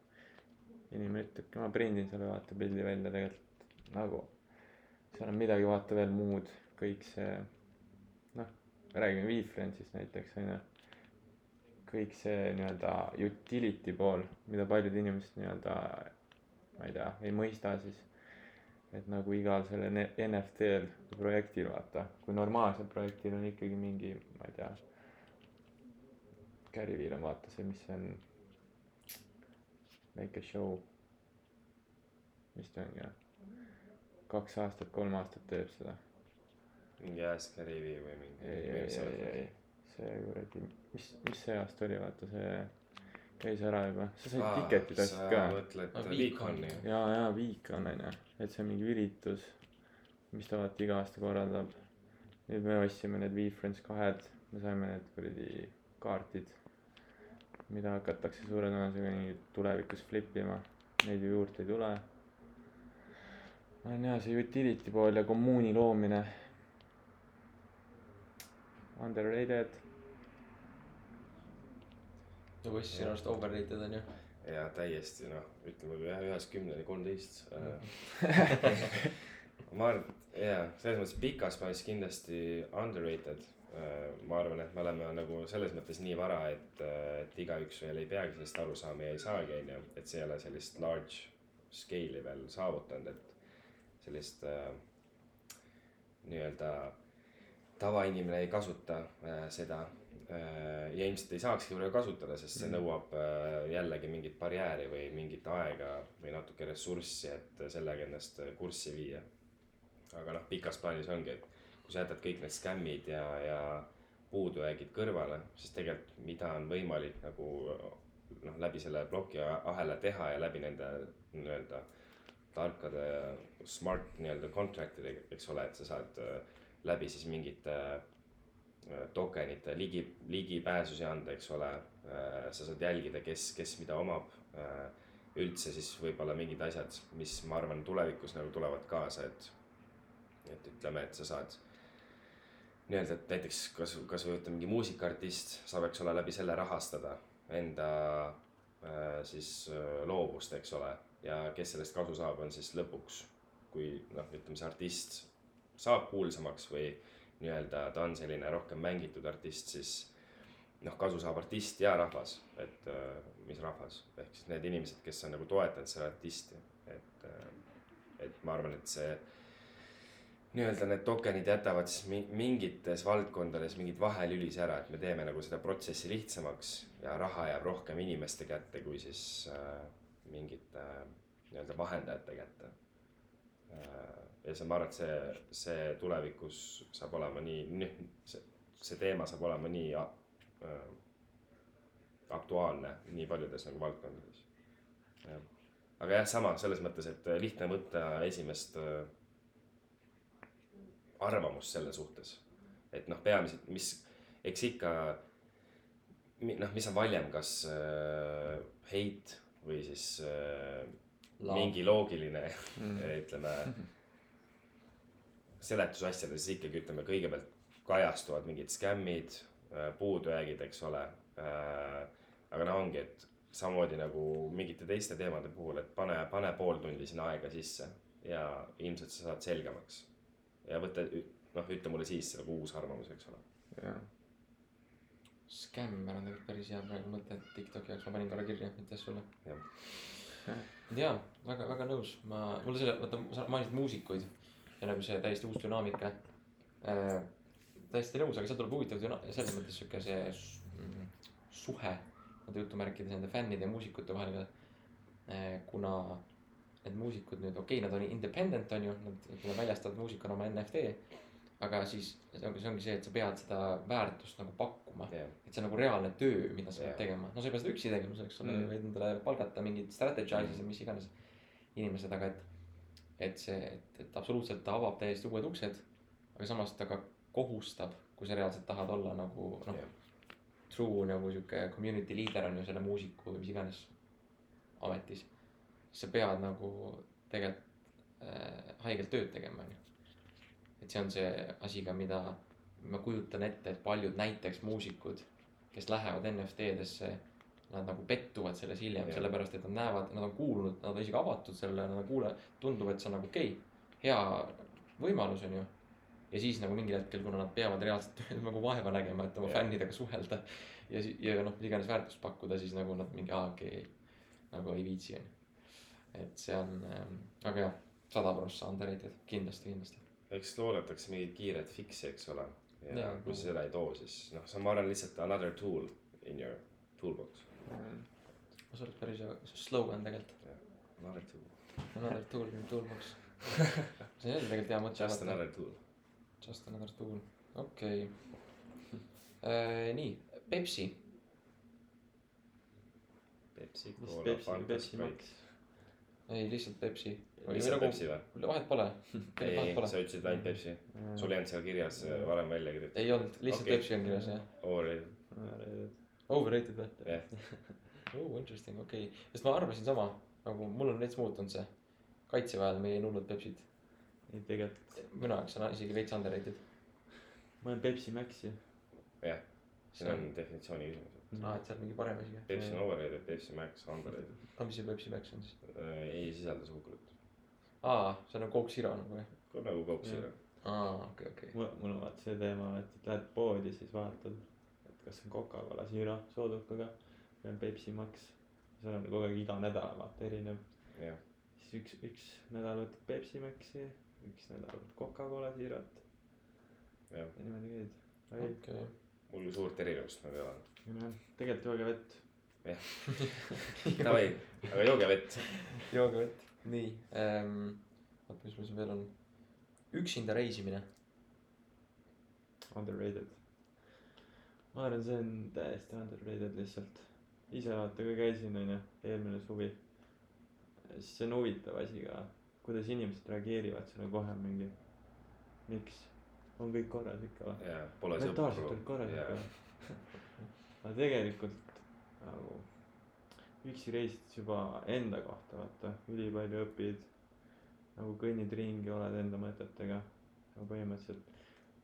inimene ütlebki, ma prindin selle vaata pildi välja tegelikult nagu, seal on midagi vaata veel muud, kõik see räägime WeFriendsist näiteks onju. kõik see nii-öelda utility pool, mida paljud inimesed nii-öelda, ma ei tea, ei mõista siis. et nagu igal sellel NFT-l projektil vaata, kui normaalsel projektil on ikkagi mingi, ma ei tea. Garyvil on vaata see, mis on. väike show. mis ta ongi, kaks aastat, kolm aastat teeb seda mingi Ask Gary või mingi. ei, ei, ei, ei, see kuradi, mis, mis see aasta oli, vaata see käis ära juba, sa said tiketid ostsid ka. mõtled Ah, Beaconi Beacon.. ja, ja Viik on onju, et see on mingi üritus, mis ta vaata iga aasta korraldab. nüüd me ostsime need WeFriends kahed, me saime need kuradi kaardid, mida hakatakse suure tõenäosusega nii tulevikus flip ima, neid ju juurde ei tule. on jah, see utility pool ja kommuuni loomine. Underrated nagu Ossi sinu arust overrated on ju. ja täiesti noh, ütleme jah, ühest kümneni kolmteist. *laughs* ma arvan, et jaa, selles mõttes pikas plaanis kindlasti underrated. ma arvan, et me oleme nagu selles mõttes nii vara, et, et igaüks veel ei peagi sellest aru saama ja ei saagi, onju. et see ei ole sellist large scale'i veel saavutanud, et sellist äh, nii-öelda tavainimene ei kasuta äh, seda äh, ja ilmselt ei saakski võib-olla kasutada, sest see nõuab äh, jällegi mingit barjääri või mingit aega või natuke ressurssi, et sellega ennast kurssi viia. aga noh, pikas plaanis ongi, et kui sa jätad kõik need skämmid ja, ja puudujäägid kõrvale, siis tegelikult mida on võimalik nagu noh, läbi selle plokiahela teha ja läbi nende nii-öelda tarkade smart nii-öelda contract'ide, eks ole, et sa saad äh, läbi siis mingite äh, tokenite ligi, ligipääsusi anda, eks ole. sa saad jälgida, kes, kes mida omab. üldse siis võib-olla mingid asjad, mis ma arvan, tulevikus nagu tulevad kaasa, et, et ütleme, et sa saad nii-öelda, et näiteks kas, kas või ütleme mingi muusikaartist saab, eks ole, läbi selle rahastada enda äh, siis äh, loovust, eks ole. ja kes sellest kasu saab, on siis lõpuks, kui noh, ütleme see artist saab kuulsamaks või nii-öelda ta on selline rohkem mängitud artist, siis noh, kasu saab artist ja rahvas, et äh, mis rahvas, ehk siis need inimesed, kes on nagu toetanud seda artisti, et äh,, et ma arvan, et see nii-öelda need tokenid jätavad siis mi- mingites valdkondades mingid vahelülis ära, et me teeme nagu seda protsessi lihtsamaks ja raha jääb rohkem inimeste kätte, kui siis äh, mingite äh, nii-öelda vahendajate kätte äh,. Ja see, ma arvan, et see, see tulevikus saab olema nii, see, see teema saab olema nii äh, aktuaalne nii paljudes nagu valdkondades. aga jah, sama selles mõttes, et lihtne võtta esimest äh, arvamust selle suhtes. et noh, peamiselt, mis, eks ikka, noh, mis on valjem, kas äh, heit või siis äh, mingi loogiline Mm. ütleme, *laughs* seletus asjades ikkagi ütleme kõigepealt kajastuvad mingid skämmid, puudujäägid, eks ole. aga no ongi, et samamoodi nagu mingite teiste teemade puhul, et pane, pane pool tundi sinna aega sisse ja ilmselt sa saad selgemaks. ja võta, noh, ütle mulle siis nagu uus arvamus, eks ole. jah, Skämmer on tegelikult päris hea praegu mõte, et Tiktoki jaoks ma panin korra kirja, aitäh sulle. Jah. jaa, väga, väga nõus, ma, mulle selle, vaata, sa mainisid muusikuid ja nagu see täiesti uus dünaamika äh,. täiesti nõus, aga seal tuleb huvitav selles mõttes sihuke see mm, suhe, nende jutumärkides nende fännide ja muusikute vahel äh,. kuna need muusikud nüüd, okei okay,, nad on independent on ju, nad väljastavad muusikuna oma NFT. aga siis see ongi, see ongi see, et sa pead seda väärtust nagu pakkuma jah, et see on nagu reaalne töö, mida sa pead Jah. tegema, no sa ei pea seda üksi tegema, selleks sul Mm. mm. võid endale palgata mingid strategize'id ja mis iganes inimesed, aga et. Et see, et, et absoluutselt ta avab täiesti uued uksed, aga samas ta ka kohustab, kui sa reaalselt tahad olla nagu noh Jah., true nagu sihuke community leader on ju selle muusiku või mis iganes ametis. sa pead nagu tegelikult äh, haigelt tööd tegema, on ju. et see on see asi ka, mida ma kujutan ette, et paljud näiteks muusikud, kes lähevad NFT-desse, nad nagu pettuvad selles hiljem sellepärast et nad näevad, nad on kuulnud, nad on isegi avatud sellele, nad on kuule-, tundub, et see on nagu okei okay,, hea võimalus on ju. ja siis nagu mingil hetkel, kuna nad peavad reaalselt *laughs* nagu vaeva nägema, et oma Jah. fännidega suhelda ja, ja noh, iganes väärtust pakkuda, siis nagu nad mingi aa okei okay,, nagu ei viitsi on ju. et see on ähm,, aga jah, sada prossa underrated, kindlasti, kindlasti. eks loodetakse mingit kiiret fix'i, eks ole. ja Jaa. kui sa seda ei too, siis noh, see on, ma arvan, lihtsalt another tool in your toolbox. See oleks päris hea slogan tegelikult, Another tool, another tool in toolbox. see on tegelikult hea mõte. just another tool. Just another tool, okei okay.. nii, Pepsi, Pepsi, Cola, Pepsi, Fanta, Pepsi Sprite. Max. ei lihtsalt Pepsi. lihtsalt Pepsi või? vahet pole, ei, sa ütlesid ainult Pepsi. sul ei olnud seal kirjas äh, varem välja kirjutatud. ei olnud, lihtsalt okay. Pepsi on kirjas jah. Overrated, Overrated või? jah. *laughs* oh interesting, okei okay., sest ma arvasin sama, nagu mul on veits muutunud see. kaitseväel me jõin hullult Pepsit, ei tegelikult, minu jaoks on isegi veits underrated. ma olen Pepsi Maxi. jah, see on definitsiooni küsimus. aa, et seal mingi parem asi ka. Pepsi on overrated, Pepsi Max underrated. aga mis see Pepsi Max on siis? ei sisalda suhkrut. aa, see on nagu Coke Zero nagu jah? nagu Coke Zero. aa, okei, okei. mul, mul on vaata see teema, et, et lähed poodi, siis vaatad, kas on Coca-Cola Zero soodukaga või on Pepsi Max. seal on kogu aeg iga nädal vaata erinev, jah, siis üks, üks nädal võtad Pepsi Maxi, üks nädal võtad Coca-Cola Zerot jah. ja niimoodi käid. ei, okei. mul suurt erinevust nagu ei ole. jah, tegelikult jooge vett. Davai, aga jooge vett. jooge vett. nii ähm,, oota, mis mul siin veel on? üksinda reisimine. Underrated. Ma arvan, see on täiesti underrated lihtsalt. ise vaata ka käisin, onju, eelmine suvi. siis see on huvitav asi ka, kuidas inimesed reageerivad sulle kohe mingi, miks, on kõik korras ikka või? pole mentaalselt olid. korras jaa ikka. aga tegelikult nagu üksi reisides juba enda kohta vaata, ülipalju õpid. nagu kõnnid ringi, oled enda mõtetega. nagu põhimõtteliselt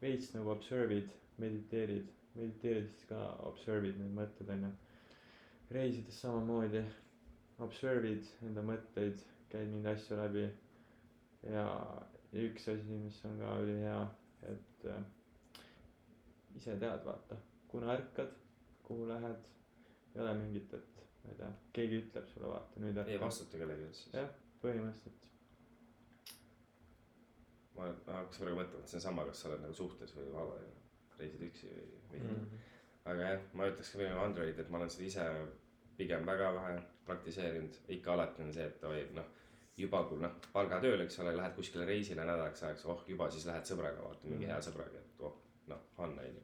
veits nagu observe'id, mediteerid, mediteerides ka observe'id neid mõtteid onju. reisides samamoodi observe'id enda mõtteid, käid mingeid asju läbi. ja üks asi, mis on ka ülihea, et äh, ise tead, vaata, kuna ärkad, kuhu lähed, ei ole mingit, et ma ei tea, keegi ütleb sulle, vaata nüüd ei ärka. vastuta kellegi eest siis. jah, põhimõtteliselt. ma hakkasin praegu mõtlema, et see on sama, kas sa oled nagu suhtes või vaba ja reisid üksi või, või mm.. aga jah, ma ütleks ka veel Android, et ma olen seda ise pigem väga vähe praktiseerinud, ikka alati on see, et oi noh. juba kui noh, palgatööl, eks ole, lähed kuskile reisile nädalaks ajaks, oh juba siis lähed sõbraga, vaata mingi Mhm. hea sõbraga, et oh noh, fun on ju.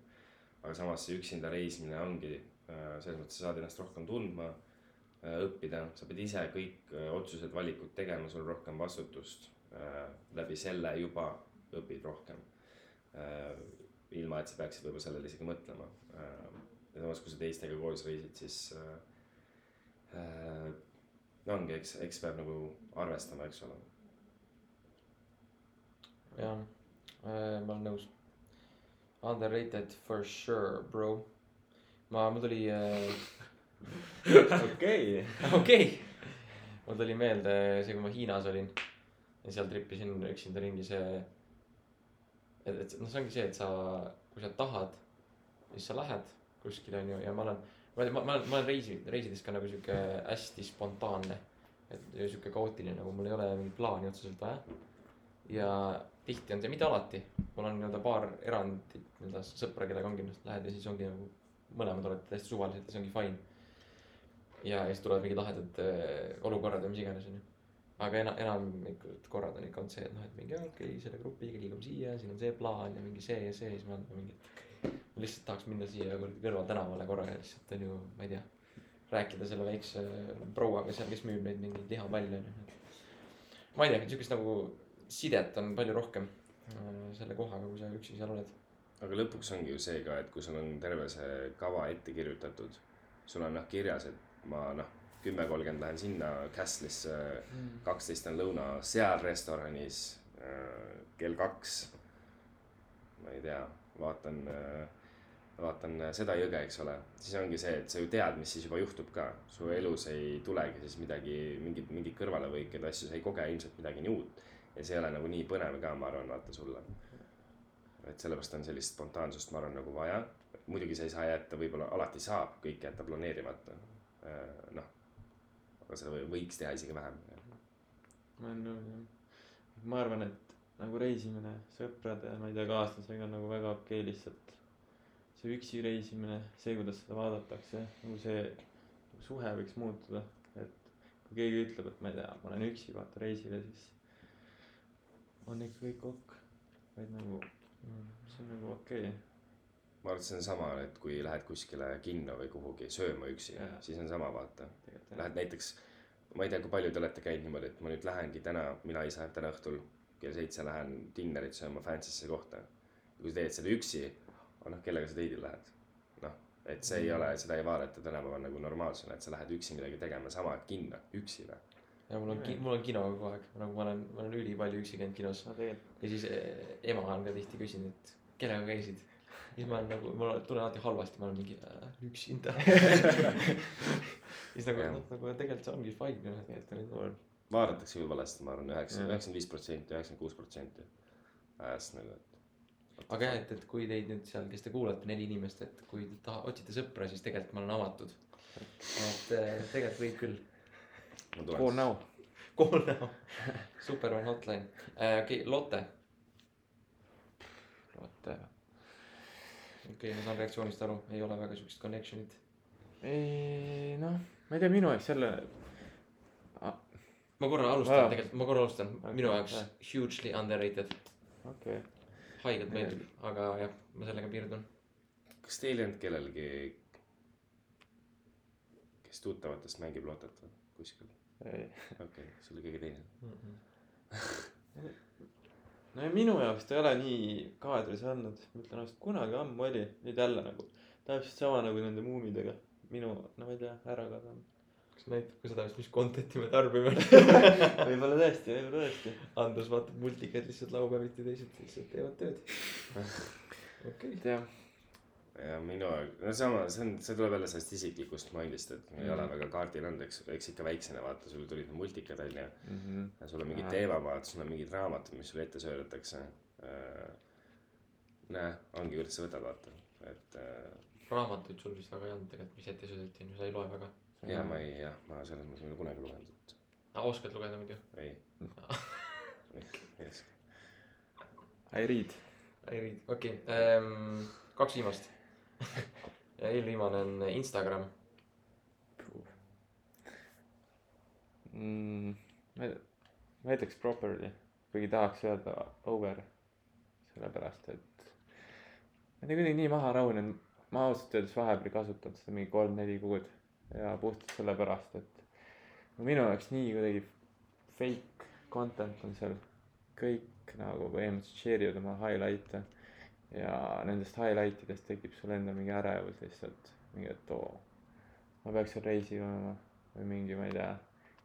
aga samas see üksinda reisimine ongi äh, selles mõttes sa saad ennast rohkem tundma äh, õppida, sa pead ise kõik äh, otsused, valikud tegema, sul on rohkem vastutust. läbi selle juba õpid rohkem. ilma, et sa peaksid võib-olla sellele isegi mõtlema. ja samas, kui sa teistega koos reisid, siis äh, äh, no ongi, eks, eks peab nagu arvestama, eks ole. jah, ma olen nõus. Underrated for sure bro ma mul tuli äh, *laughs* okei. okei mul tuli meelde see kui ma Hiinas olin ja seal tripisin üksinda ringi see et et noh see ongi see et sa kui sa tahad siis sa lähed kuskile onju ja ma olen ma ma ma olen ma olen reisi reisides ka nagu sihuke hästi spontaanne. Et sihuke kaootiline nagu mul ei ole mingit plaani otseselt vaja. Ja tihti on see mitte alati mul on nii-öelda paar erandit nii-öelda sõpra kellega ongi noh lähed ja siis ongi nagu mõlemad olete täiesti suvalised ja see ongi fine. Ja siis tulevad mingid lahedad äh, olukorrad ja mis iganes onju aga ena- enamikud korrad on ikka olnud see et noh et mingi okei okay, selle grupiga liigume siia siin on see plaan ja mingi see ja see siis ma olen mingi ma lihtsalt tahaks minna siia kuradi kõrvaltänavale korra ja lihtsalt onju ma ei tea rääkida selle väikse prouaga seal kes müüb neid mingeid lihapalle onju ma ei tea siukest nagu sidet on palju rohkem äh, selle kohaga kui sa üksi seal oled. Aga lõpuks ongi ju see ka, et kui sul on terve see kava ette kirjutatud, sul on noh kirjas, et ma noh, kümme kolmkümmend lähen sinna Castle'isse, kaksteist on lõuna seal restoranis, kell kaks, ma ei tea, vaatan, vaatan seda jõge, eks ole, siis ongi see, et sa ju tead, mis siis juba juhtub ka, su elus ei tulegi siis midagi, mingit, mingeid kõrvalelõikeid, asju, sa ei koge ilmselt midagi nii uut. Ja see ei ole nagu nii põnev ka, ma arvan, vaata sulle. Et sellepärast on sellist spontaansust, ma arvan, nagu vaja. muidugi sa ei saa jätta, võib-olla alati saab kõike jätta planeerimata. noh, aga seda või- võiks teha isegi vähem. ma olen nõus jah. ma arvan, et nagu reisimine sõprade, ma ei tea, kaaslasega on nagu väga okei lihtsalt. see üksi reisimine, see, kuidas seda vaadatakse, nagu see suhe võiks muutuda, et kui keegi ütleb, et ma ei tea, ma olen üksi, vaata reisile, siis on ikka kõik ok. vaid nagu, see on nagu okei okay.. Ma arvan, et see on sama, et kui lähed kuskile kinno või kuhugi sööma üksi siis on sama, vaata. Lähed näiteks, ma ei tea, kui palju te olete käinud niimoodi, et ma nüüd lähengi täna, mina ise täna õhtul kell seitse lähen dinnerit sööma fancy'sse kohta. ja kui sa teed seda üksi, noh, kellega sa date'ile lähed? noh, et see Mm. ei ole, seda ei vaadata tänapäeval nagu normaalsena, et sa lähed üksi midagi tegema, sama, kinno, üksi või. ja mul on, mul on kino kogu aeg, nagu ma olen, ma olen ülipalju üksi käinud kinos no tegelikult, ja siis eh, ema on ka tihti küsinud, et kellega käisid. Siis ma olen nagu, mul on- tunnen alati halvasti, ma olen mingi äh, üksinda. *laughs* siis nagu noh, nagu tegelikult see ongi fine noh, et, et nagu vaadatakse küll valesti, ma arvan, üheksa, Jah. üheksakümmend viis protsenti, üheksakümmend kuus protsenti ajast nagu, et. aga jah, et, et kui teid nüüd seal, kes te kuulate, neli inimest, et kui te taha-, otsite sõpra, siis tegelikult ma olen avatud. et eh, tegelikult võib küll. ma call now. Call now, Superman hotline, okei, Lotte. Lotte. Okei okay,, ma saan reaktsioonist aru, ei ole väga siukest connection'it. ei noh, ma ei tea, minu jaoks jälle, ma korra alustan Aa. tegelikult, ma korra alustan, Okei, minu jaoks jah. hugely underrated, okei okay.. haigelt meeldib, aga jah, ma sellega piirdun. kas teil ei olnud kellelgi, kes tuttavatest mängib lotot või kuskil? ei, okei okay,, see oli keegi teine. *laughs* no ja minu jaoks ta ei ole nii kaadris olnud, ma ütlen ausalt, kunagi ammu oli, nüüd jälle nagu täpselt sama nagu nende muumidega, minu, no ma ei tea, ära kadunud. kas näitab ka seda, mis content'i me tarbime? *laughs* võib-olla tõesti, võib-olla tõesti. Andrus vaatab multikaid lihtsalt laupäeviti, teised lihtsalt teevad tööd. *laughs* okei. et jah, ja minu, no sama, see on, see tuleb jälle sellest isiklikust mind'ist, et ei Mhm. ole väga kaardil olnud, eks, eks ikka väiksena vaata, sul tulid multikad onju. Mhm. ja sul on mingid Aa. teemamaad, sul on mingid raamatud, mis sulle ette söödetakse. näe, ongi, kuidas sa võtad, vaata, et äh, raamatuid sul vist väga ei olnud tegelikult, mis ette söödeti, sa ei loe väga. ja ma ei, jah, ma selles mõttes ei ole kunagi lugenud, et aa, oskad lugeda muidu? ei. ei oska. I read. ei riid, okei okay., kaks viimast. *laughs* ja eelviimane on Instagram. mm,. ma ütleks properly, kuigi tahaks öelda over, sellepärast et ma ei tea, kuidagi nii maha rahunenud, ma ausalt öeldes vahepeal ei kasutanud seda mingi kolm-neli kuud ja puhtalt sellepärast, et minu jaoks nii kuidagi fake content on seal, kõik nagu põhimõtteliselt share ivad oma highlight'e ja nendest highlight idest tekib sul endal mingi ärevus lihtsalt, mingi, et oo, ma peaks seal reisil olema või mingi, ma ei tea,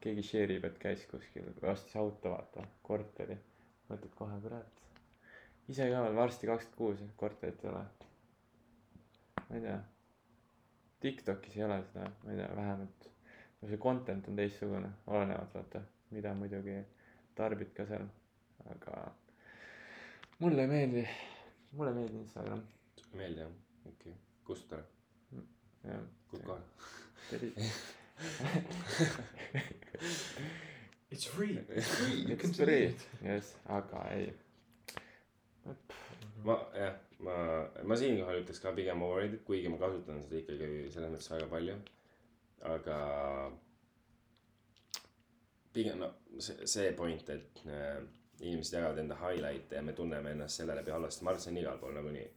keegi share ib, et käis kuskil ostis auto, vaata, korteri, mõtled kohe, kurat, ise ka veel varsti kakskümmend kuus, korterit ei ole. ma ei tea. Tiktokis ei ole seda, ma ei tea, vähemalt. no see content on teistsugune, olenevalt vaata, mida muidugi tarbid ka seal, aga mulle ei meeldi, mulle ei meeldi Instagram, sulle ei meeldi jah? okei okay., kustuta ära, jah. kust kohe. *laughs* It's free. It's free, jess, aga ei. ma jah, ma, ma siinkohal ütleks ka pigem overrated, kuigi ma kasutan seda ikkagi selles mõttes väga palju. aga pigem no see, see point, et äh, inimesed jagavad enda highlight'e ja me tunneme ennast selle läbi halvasti, ma arvan, et see on igal pool nagunii.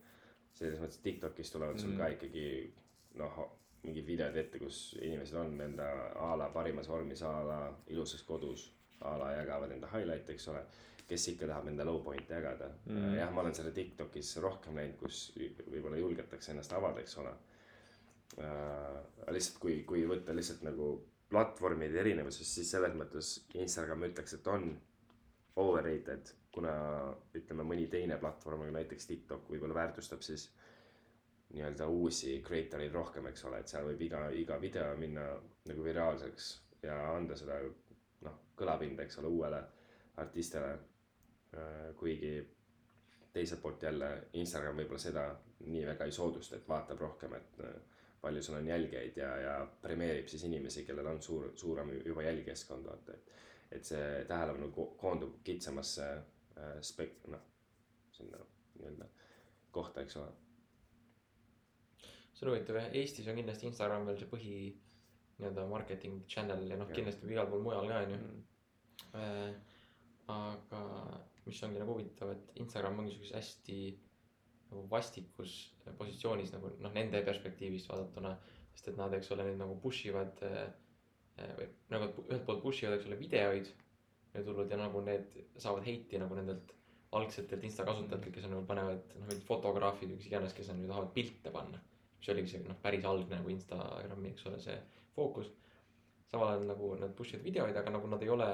selles mõttes, Tiktokis tulevad sul Mm. ka ikkagi noh, mingid videod ette, kus inimesed on enda a la parimas vormis, a la ilusas kodus, a la jagavad enda highlight'e, eks ole kes ikka tahab enda low point'e jagada mm. Jah, ma olen seda Tiktokis rohkem näinud, kus võib-olla julgetakse ennast avada, eks ole äh,. lihtsalt kui, kui võtta lihtsalt nagu platvormide erinevusest, siis selles mõttes Instagram ütleks, et on overrated, kuna ütleme, mõni teine platvorm, nagu näiteks TikTok võib-olla väärtustab siis nii-öelda uusi creator eid rohkem, eks ole, et seal võib iga, iga video minna nagu viraalseks ja anda seda noh, kõlapinda, eks ole, uuele artistile. kuigi teiselt poolt jälle Instagram võib-olla seda nii väga ei soodusta, et vaatab rohkem, et palju sul on jälgijaid ja, ja premeerib siis inimesi, kellel on suur, suurem juba jälgijaskond, vaata, et. Et see tähelepanu ko- koondub kitsamasse äh, spek-, noh, sinna nii-öelda kohta, eks ole. see on huvitav jah, Eestis on kindlasti Instagram veel see põhi nii-öelda marketing channel ja noh, kindlasti igal pool mujal ka onju. Mm. aga mis ongi nagu huvitav, et Instagram ongi siukses hästi nagu vastikus positsioonis nagu noh, nende perspektiivist vaadatuna. sest et nad, eks ole, nüüd nagu push ivad äh, või nagu ühelt poolt push ivad, eks ole, videoid. ja tulnud ja nagu need saavad heiti nagu nendelt algsetelt Insta kasutajatelt, kes on nagu panevad noh, mingid fotograafid või kes iganes, kes on nüüd tahavad pilte panna. mis oligi see noh, päris algne nagu Instagrami, eks ole, see fookus. samal ajal nagu nad push ivad videoid, aga nagu nad ei ole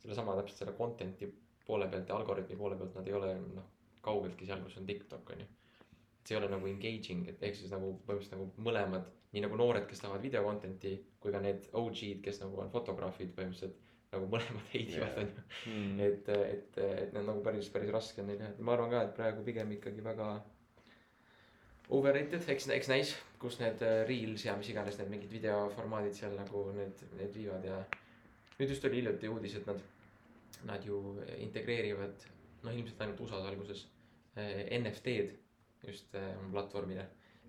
sellesama täpselt selle content'i poole pealt ja algoritmi poole pealt nad ei ole noh, kaugeltki seal, kus on TikTok on ju. See ei ole nagu engaging, et ehk siis nagu põhimõtteliselt nagu mõlemad, nii nagu noored, kes tahavad video content'i, kui ka need OG-d, kes nagu on fotograafid põhimõtteliselt nagu mõlemad *laughs* heidivad Jaa. on ju. Mm. et, et, et need nagu päris, päris raske on neil jah, et ma arvan ka, et praegu pigem ikkagi väga overrated, eks, eks näis, kus need äh, reels ja mis iganes need mingid videoformaadid seal nagu need, need viivad ja nüüd just oli hiljuti uudis, et nad, nad ju integreerivad, noh ilmselt ainult USA-s alguses äh, NFT-d just äh, platvormile.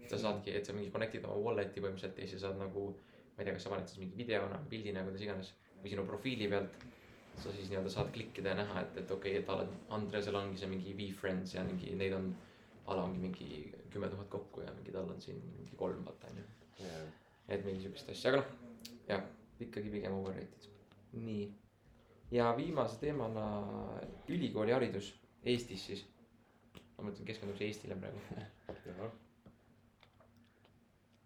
sa saadki, et sa mingi connect'id oma wallet'i põhimõtteliselt ja siis saad nagu, ma ei tea, kas sa paned siis mingi videona, pildina, kuidas iganes või sinu profiili pealt sa siis nii-öelda saad klikkida ja näha, et, et okei okay,, et la Andresel ongi see mingi V-Friends ja mingi neid on, a la ongi mingi kümme tuhat kokku ja mingi tal on siin mingi kolm vaata onju. et mingi siukest asja, aga noh, jah, ikkagi pigem overrated. nii, ja viimase teemana ülikooliharidus Eestis siis. Ma mõtlen, keskenduks Eestile praegu.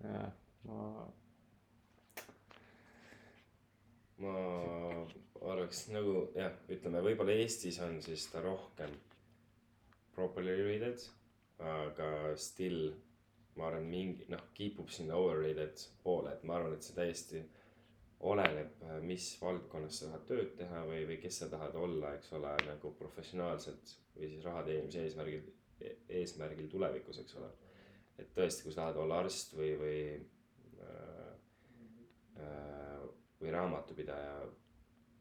jah, ma, ma arvaks nagu jah, ütleme võib-olla Eestis on siis ta rohkem properly rated, aga still ma arvan, mingi noh, kipub sinna overrated poole, et ma arvan, et see täiesti oleneb, mis valdkonnas sa tahad tööd teha või, või kes sa tahad olla, eks ole, nagu professionaalselt või siis raha teenimise eesmärgil, eesmärgil tulevikus, eks ole. et tõesti, kui sa tahad olla arst või, või äh, äh, või raamatupidaja.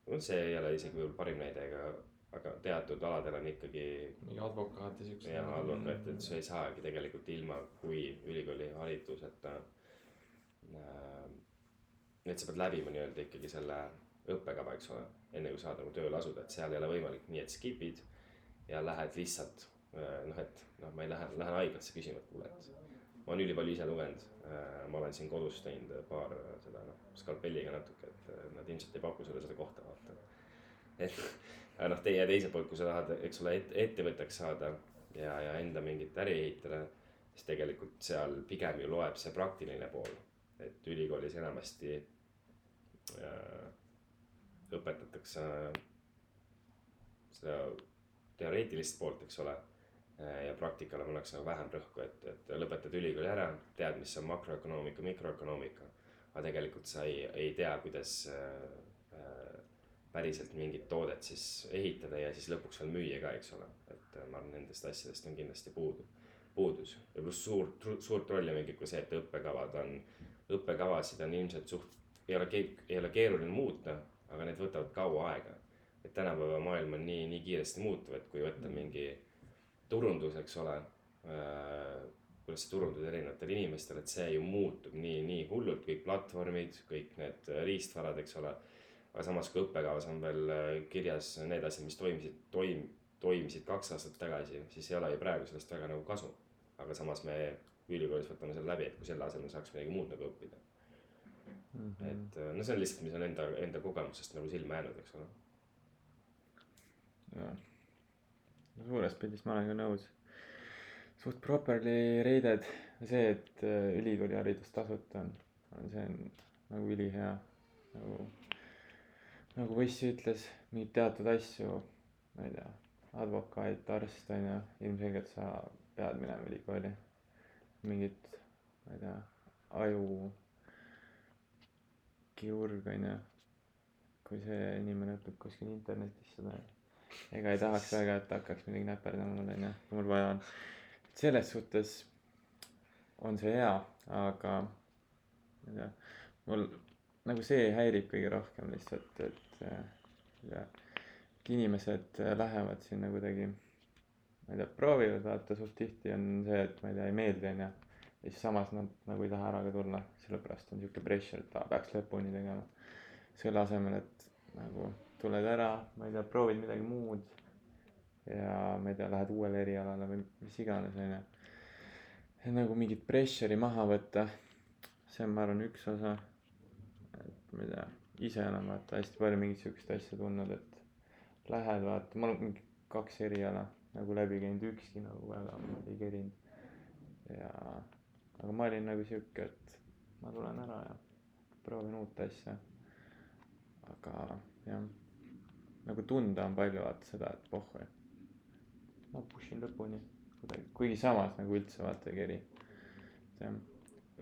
no see ei ole isegi võib-olla parim näide, aga, aga teatud aladel on ikkagi mingi advokaat ja siuksed. ja advokaat, et sa ei saagi tegelikult ilma, kui ülikooli hariduseta äh,. et sa pead läbima nii-öelda ikkagi selle õppekava, eks ole, enne kui saad nagu tööle asuda, et seal ei ole võimalik nii, et skip'id ja lähed lihtsalt noh, et noh, ma ei lähe, lähen haiglasse küsima, et kuule, et ma olen ülipalju ise lugenud äh,, ma olen siin kodus teinud paar äh, seda noh, skalpelliga natuke, et äh, nad ilmselt ei paku sulle seda kohta, vaata. et noh, teie teiselt poolt, kui sa tahad, eks ole, et ettevõtteks saada ja, ja enda mingit äri ehitada, siis tegelikult seal pigem ju loeb see praktiline pool, et ülikoolis enamasti äh, õpetatakse seda teoreetilist poolt, eks ole. Ja praktikale pannakse nagu vähem rõhku, et, et lõpetad ülikooli ära, tead, mis on makroökonoomika, mikroökonoomika. aga tegelikult sa ei, ei tea, kuidas äh, äh, päriselt mingit toodet siis ehitada ja siis lõpuks veel müüa ka, eks ole. et äh, ma arvan, nendest asjadest on kindlasti puudu, puudus ja pluss suurt, suurt rolli mängib ka see, et õppekavad on, õppekavasid on ilmselt suht, ei ole, ei ole keeruline muuta, aga need võtavad kaua aega. et tänapäeva maailm on nii, nii kiiresti muutuv, et kui võtta mingi turundus, eks ole äh,. kuidas see turundus erinevatel inimestel, et see ju muutub nii, nii hullult, kõik platvormid, kõik need riistvarad, eks ole. aga samas, kui õppekavas on veel äh, kirjas need asjad, mis toimisid, toim-, toimisid kaks aastat tagasi, siis ei ole ju praegu sellest väga nagu kasu. aga samas me ülikoolis võtame selle läbi, et kui selle asemel saaks midagi muud nagu õppida. Mhm. et äh, no see on lihtsalt, mis on enda, enda kogemusest nagu silma jäänud, eks ole. jah, suures pildis ma olen ka nõus. suht properly rated, see, et äh, ülikooli haridus tasuta on, on see on nagu ülihea. nagu, nagu Võssi ütles, mingeid teatud asju, ma ei tea, advokaat, arst on ju, ilmselgelt sa pead minema ülikooli. mingit, ma ei tea, aju kirurg on ju, kui see inimene õpib kuskil internetis seda ega ei tahaks väga, et hakkaks midagi näperdama mul onju, kui mul vaja on. selles suhtes on see hea, aga ma ei tea, mul nagu see häirib kõige rohkem lihtsalt, et et inimesed äh, lähevad sinna kuidagi, ma ei tea, proovivad vaata suht tihti on see, et ma ei tea, ei meeldi onju. ja siis samas nad nagu ei taha ära ka tulla, sellepärast on siuke pressure, et aa, peaks lõpuni tegema. selle asemel, et nagu tuled ära, ma ei tea, proovid midagi muud ja ma ei tea, lähed uuele erialale või mis iganes, onju. nagu mingit pressure'i maha võtta, see on, ma arvan, üks osa. et ma ei tea, ise olen vaata hästi palju mingit siukest asja tundnud, et lähed vaata, ma olen mingi kaks eriala nagu läbi käinud, ükski nagu väga ei kerinud. ja, aga ma olin nagu siuke, et ma tulen ära ja proovin uut asja. aga jah nagu tunda on palju vaata seda, et pohhu, ma push in lõpuni kuidagi, kuigi samas nagu üldse vaata ei keri. et jah,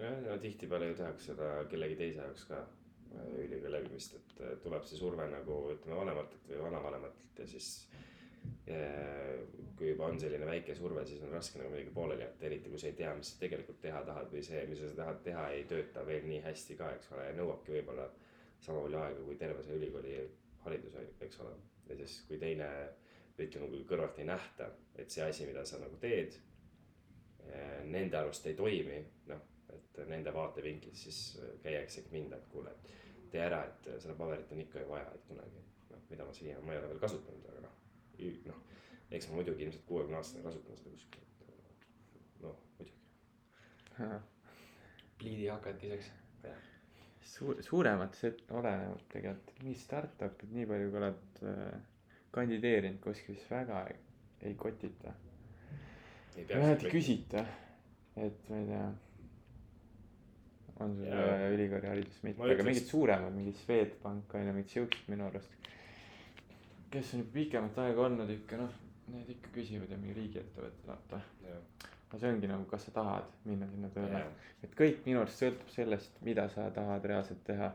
jah, no tihtipeale ju tehakse seda kellegi teise jaoks ka äh, ülikooli läbimist, et äh, tuleb see surve nagu ütleme vanematelt või vanavanematelt ja siis. kui juba on selline väike surve, siis on raske nagu midagi pooleli jätta, eriti kui sa ei tea, mis sa tegelikult teha tahad või see, mida sa tahad teha, ei tööta veel nii hästi ka, eks ole, ja nõuabki võib-olla sama palju aega kui terve see ülikooli haridus, eks ole. ja siis, kui teine, ütleme, kui kõrvalt ei nähta, et see asi, mida sa nagu teed, nende arust ei toimi, noh, et nende vaatevinklist siis käiaksegi mind, et kuule, et tee ära, et seda paberit on ikka ju vaja, et kunagi. noh, mida ma siia, ma ei ole veel kasutanud, aga noh, noh, eks ma muidugi ilmselt kuuekümne aastasena kasutan seda kuskil, et noh, muidugi. pliidihakatiseks. suur, suuremat see oleneb tegelikult, mingi startup'id nii palju, kui oled äh, kandideerinud kuskil, siis väga ei, ei kotita. ei vähemalt ei küsita, et ma ei tea. on sul äh, ülikooli haridus mitte, aga mingid suuremad, mingi Swedbank on ju, mingid siuksed minu arust. kes on juba pikemat aega olnud ikka noh, need ikka küsivad ja mingi riigiettevõtted vaata. No see ongi nagu, kas sa tahad minna sinna tööle. et kõik minu arust sõltub sellest, mida sa tahad reaalselt teha.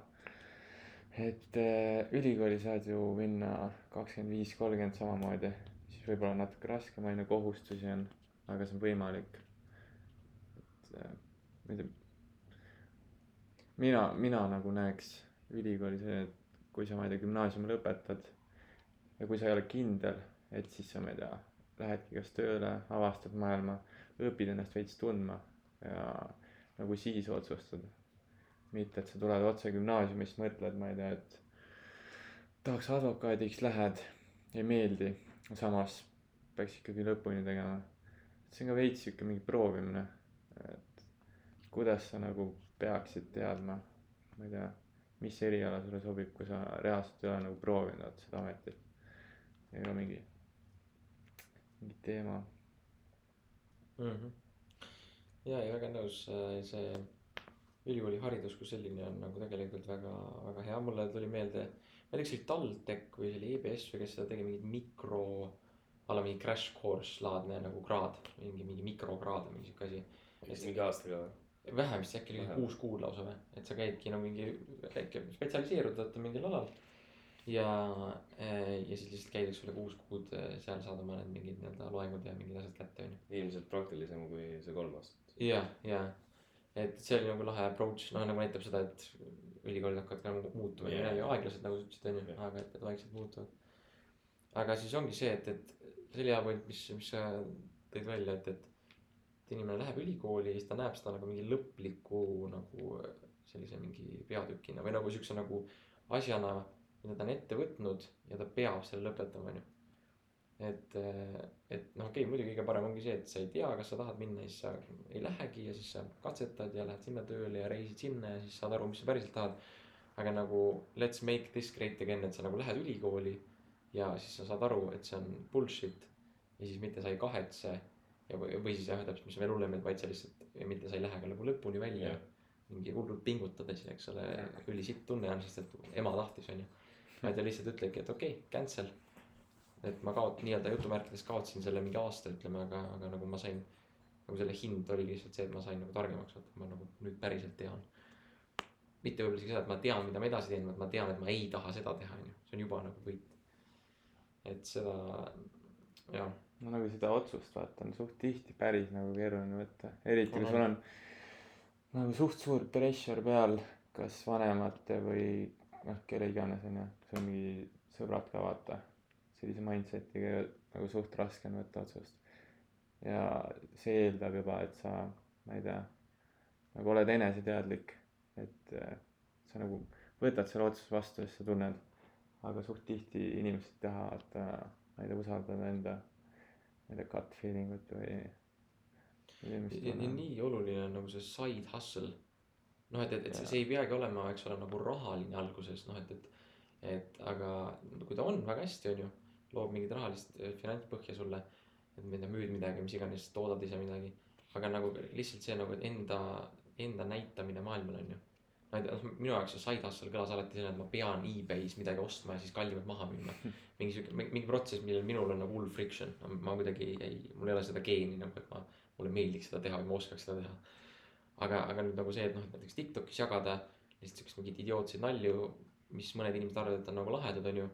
et äh, ülikooli saad ju minna kakskümmend viis, kolmkümmend samamoodi, siis võib-olla natuke raskem ju, kohustusi on, aga see on võimalik. et äh, ma ei tea. mina, mina nagu näeks ülikooli see, et kui sa, ma ei tea, gümnaasiumi lõpetad ja kui sa ei ole kindel, et siis sa, ma ei tea, lähedki kas tööle, avastad maailma, õpid ennast veits tundma ja nagu siis otsustad. mitte, et sa tuled otse gümnaasiumist, mõtled, ma ei tea, et tahaks advokaadiks, lähed, ei meeldi, samas peaks ikkagi lõpuni tegema. see on ka veits sihuke mingi proovimine, et kuidas sa nagu peaksid teadma, ma ei tea, mis eriala sulle sobib, kui sa reaalselt ei ole nagu proovinud seda ametit. ole mingi, mingi teema mm. -hmm. ja, ja väga nõus, see ülikooli haridus kui selline on nagu tegelikult väga, väga hea, mulle tuli meelde. ma ei tea, kas see oli TalTech või see oli EBS või kes seda tegi, mingid mikro a la mingi crash course laadne nagu kraad mingi mingi mikrokraad või mingi siuke asi mingi aastaga või? vähem vist äkki oli kuus kuud lausa või et sa käidki no mingi väike spetsialiseerud vaata mingil alal ja eh, ja siis lihtsalt käid eks ole kuus kuud eh, seal saad oma need mingid nii-öelda loengud ja mingid asjad kätte onju ilmselt praktilisem kui see kolm aastat. ja ja et see oli nagu lahe approach noh nagu näitab seda et ülikoolid hakkavad ka nagu muutuma yeah. ja aeglaselt nagu sa ütlesid onju Jah. aga et need vaikselt muutuvad aga siis ongi see et et see oli hea point mis mis sa tõid välja et et et inimene läheb ülikooli ja siis ta näeb seda nagu mingi lõpliku nagu sellise mingi peatükina või nagu siukse nagu asjana mida ta on ette võtnud ja ta peab selle lõpetama onju. Et et noh okei okay, muidugi kõige parem ongi see et sa ei tea kas sa tahad minna ja siis sa ei lähegi ja siis sa katsetad ja lähed sinna tööle ja reisid sinna ja siis saad aru mis sa päriselt tahad. Aga nagu let's make this great again et sa nagu lähed ülikooli ja siis sa saad aru et see on bullshit. Ja siis mitte sa ei kahetse ja või, või siis jah täpselt mis on veel hullem et vaid sa lihtsalt ja mitte sa ei lähe ka nagu lõpuni välja Jah. mingi hullult pingutades eks ole ülisitt tunne on sest et ema tahtis onju vaid ta lihtsalt ütlebki et okei okay, cancel. Et ma kaot- nii-öelda jutumärkides kaotasin selle mingi aasta ütleme aga aga nagu ma sain nagu selle hind oligi lihtsalt see et ma sain nagu targemaks vaata ma nagu nüüd päriselt tean. Mitte võib-olla isegi seda et ma tean mida ma edasi teen vaid ma tean et ma ei taha seda teha onju see on juba nagu võit. Et seda jah. No nagu seda otsust vaata on suht tihti päris nagu keeruline võtta. Eriti kui On, sul on nagu suht suur pressure peal kas vanemate või noh kelle iganes onju sul mingi sõbrad ka vaata. Sellise mindset'iga nagu suht raske on võtta otsust. Ja see eeldab juba et sa ma ei tea nagu oled eneseteadlik et äh, sa nagu võtad selle otsuse vastu ja siis sa tunned. Aga suht tihti inimesed ei taha vaata ma ei tea usaldada enda ma ei tea gut feeling ut või nii oluline on nagu see side hustle. Noh et et et see, see ei peagi olema eks ole nagu rahaline alguses noh et et et aga kui ta on väga hästi onju loob mingit rahalist eh, finantspõhja sulle et ma ei tea müüd midagi mis iganes toodad ise midagi aga nagu lihtsalt see nagu enda enda näitamine maailmale onju. Ma ei tea noh minu jaoks see side hustle kõlas alati selline et ma pean e-base midagi ostma ja siis kallimalt maha müüma *laughs* mingi siuke mingi protsess millel minul on nagu hull friction. Ma kuidagi ei mul ei ole seda geeni nagu et ma mulle meeldiks seda teha või ma oskaks seda teha. Aga aga nüüd nagu see et noh et näiteks Tiktokis jagada lihtsalt siukseid mingeid idiootseid nalju mis mõned inimesed arvavad et on nagu lahedad onju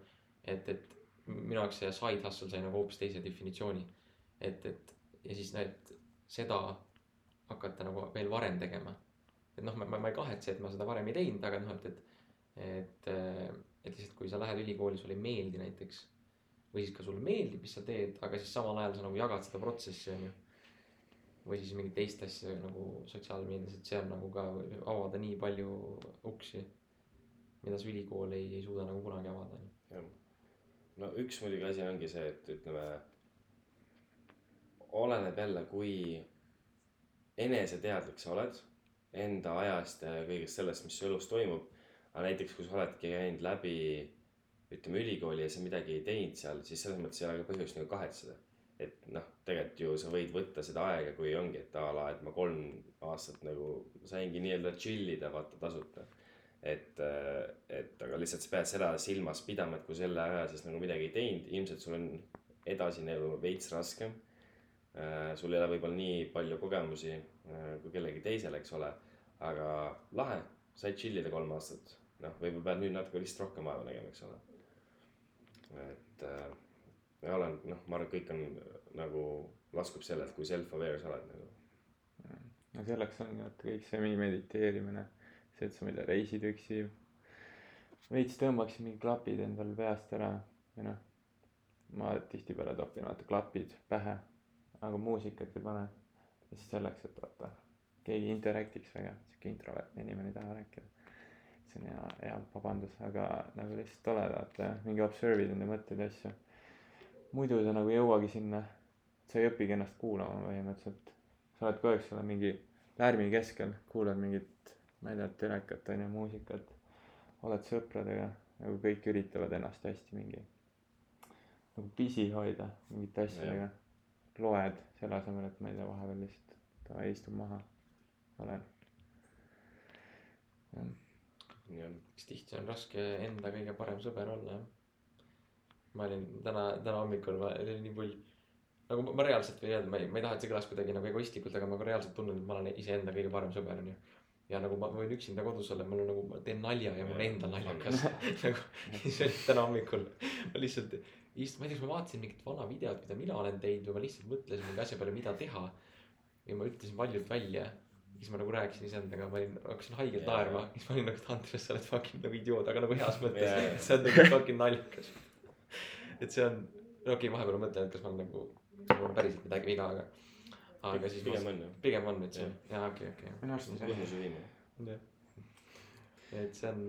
et et minu jaoks see side hustle sai nagu hoopis teise definitsiooni. Et et ja siis et seda hakata nagu veel varem tegema. Et noh ma ma ma ei kahetse et ma seda varem ei teinud aga noh et et et et lihtsalt kui sa lähed ülikooli sulle ei meeldi näiteks või siis ka sulle meeldib mis sa teed aga siis samal ajal sa nagu jagad seda protsessi onju või siis mingit teist asja nagu sotsiaalmeedias et see on nagu ka avada nii palju uksi mida see ülikool ei ei suuda nagu kunagi avada jah. no üks muidugi asi ongi see, et ütleme, oleneb jälle, kui eneseteadlik sa oled enda ajast ja kõigest sellest, mis su elus toimub. aga näiteks, kui sa oledki käinud läbi, ütleme ülikooli ja sa midagi ei teinud seal, siis selles mõttes ei ole ka põhjust nagu kahetseda. et noh, tegelikult ju sa võid võtta seda aega, kui ongi, et a la, et ma kolm aastat nagu saingi nii-öelda chill ida, vaata tasuta et, et aga lihtsalt sa pead seda silmas pidama, et kui selle aja sees nagu midagi ei teinud, ilmselt sul on edasi nagu veits raskem. sul ei ole võib-olla nii palju kogemusi äh, kui kellelgi teisel, eks ole, aga lahe, said chill ida kolm aastat. noh, võib-olla pead nüüd natuke lihtsalt rohkem vaeva nägema, eks ole. et äh, ja olen, noh, ma arvan, et kõik on äh, nagu laskub sellelt, kui self-aware sa oled nagu. no selleks on vaata kõik see mediteerimine see et sa ma ei tea reisid üksi. Veits tõmbaksid mingi klapid endal peast ära või noh ma tihtipeale topin vaata klapid pähe aga muusikat ei pane. Ja siis selleks et vaata keegi interaktiks väga siuke introvertne inimene ei taha rääkida. See on hea hea vabandus aga nagu lihtsalt oled vaata ja mingi observe'id enda mõtteid ja asju. Muidu sa nagu ei jõuagi sinna sa ei õpigi ennast kuulama põhimõtteliselt. Sa oled kogu aeg selle mingi lärmi keskel kuulad mingit tea telekat onju muusikat oled sõpradega nagu kõik üritavad ennast hästi mingi nagu busy hoida mingite asjadega loed selle asemel et ma ei tea vahepeal lihtsalt davai istun maha olen jah on. eks tihti on raske enda kõige parem sõber olla jah ma olin täna, täna hommikul, ma oli nii pull. nagu ma, ma reaalselt võin öelda, ma ei, ma ei taha, et see kõlas kuidagi nagu egoistlikult, aga ma ka reaalselt tunnen, et ma olen iseenda kõige parem sõber onju. Ja nagu ma võin üksinda kodus olla, mul on nagu, ma teen nalja ja mul on endal naljakas. nagu siis oli täna hommikul, ma lihtsalt ist-, ma ei tea, kas ma vaatasin mingit vana videot, mida mina olen teinud või ma lihtsalt mõtlesin mingi asja peale, mida teha. ja ma ütlesin valjult välja siis ma nagu rääkisin iseendaga, ma olin, hakkasin haigelt naerma, siis ma olin nagu, et Andres, sa oled fucking nagu idioot, aga nagu heas mõttes jaa. see on nagu fucking naljakas. et see on, no okei okay,, vahepeal ma mõtlen, et kas ma olen nagu, kas mul on päriselt midagi viga, aga, aga siis pigem on ju, pigem on nüüd see, jaa, okei, okei. minu arust on see põhjus või viimane. et see on,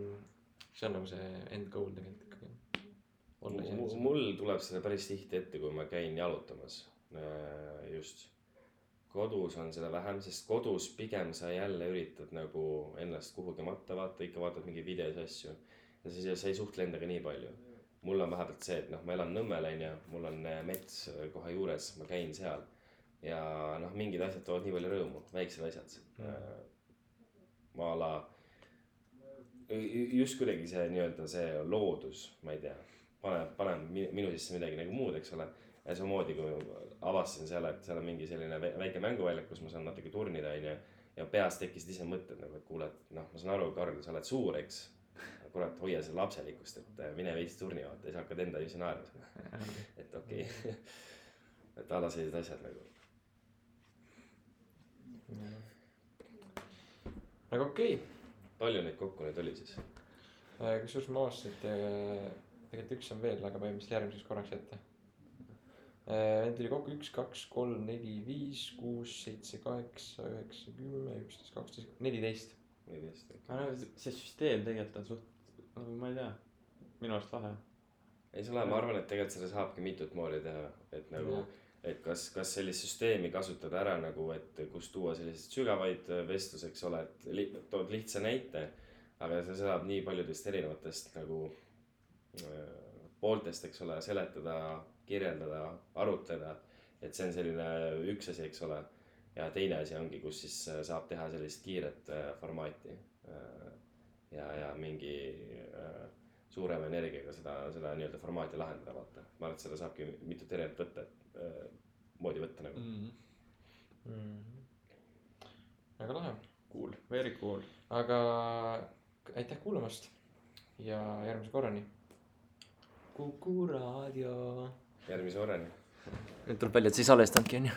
see on nagu see end goal tegelikult ikkagi. iseenesest. mul tuleb seda päris tihti ette, kui ma käin jalutamas. just, kodus on seda vähem, sest kodus pigem sa jälle üritad nagu ennast kuhugi matta, vaata ikka vaatad mingeid videosid, asju. ja siis sa ei suhtle endaga nii palju. mul on vahepealt see, et noh, ma elan Nõmmel onju, mul on äh, mets äh, kohe juures, ma käin seal. Ja noh, mingid asjad toovad nii palju rõõmu, väiksed asjad mm.. ma a la, just kuidagi see nii-öelda see loodus, ma ei tea paneb, paneb mi- minu sisse midagi nagu muud, eks ole. ja samamoodi, kui avastasin seal, et seal on mingi selline vä- väike mänguväljak, kus ma saan natuke turnida, onju. ja peas tekkisid ise mõtted nagu, et kuule, et noh, ma saan aru, Karl, sa oled suur, eks. kurat, hoia seda lapselikkust, et äh, mine veits turni vaata ja siis hakkad enda ise naerma. et okei okay. *laughs* et a la sellised asjad nagu. Aga okei palju neid kokku nüüd oli siis? okay., kusjuures ma avastasin, et äh, tegelikult üks on veel, aga ma jäin vist järgmiseks korraks ette. Neid oli kokku üks, kaks, kolm, neli, viis, kuus, seitse, kaheksa, üheksa, kümme, üksteist, kaksteist, neliteist. neliteist. aga see süsteem tegelikult on suht, ma ei tea, minu arust lahe. ei, see on lahe, ma arvan, et tegelikult seda saabki mitut moodi teha, et nagu, et kas, kas sellist süsteemi kasutada ära nagu, et kus tuua selliseid sügavaid äh, vestlusi, eks ole, et li, tood lihtsa näite. aga see saab nii paljudest erinevatest nagu äh, pooltest, eks ole, seletada, kirjeldada, arutleda. et see on selline üks asi, eks ole. ja teine asi ongi, kus siis äh, saab teha sellist kiiret äh, formaati äh,. ja, ja mingi äh, suurema energiaga seda, seda nii-öelda formaati lahendada, vaata. ma arvan, et seda saabki mitut erinevat võtta, moodi võtta nagu mm.. väga lahe, Cool, very cool. aga aitäh kuulamast ja järgmise korrani. Kuku raadio. järgmise korrani. nüüd tuleb välja, et sa ei salvestanudki onju.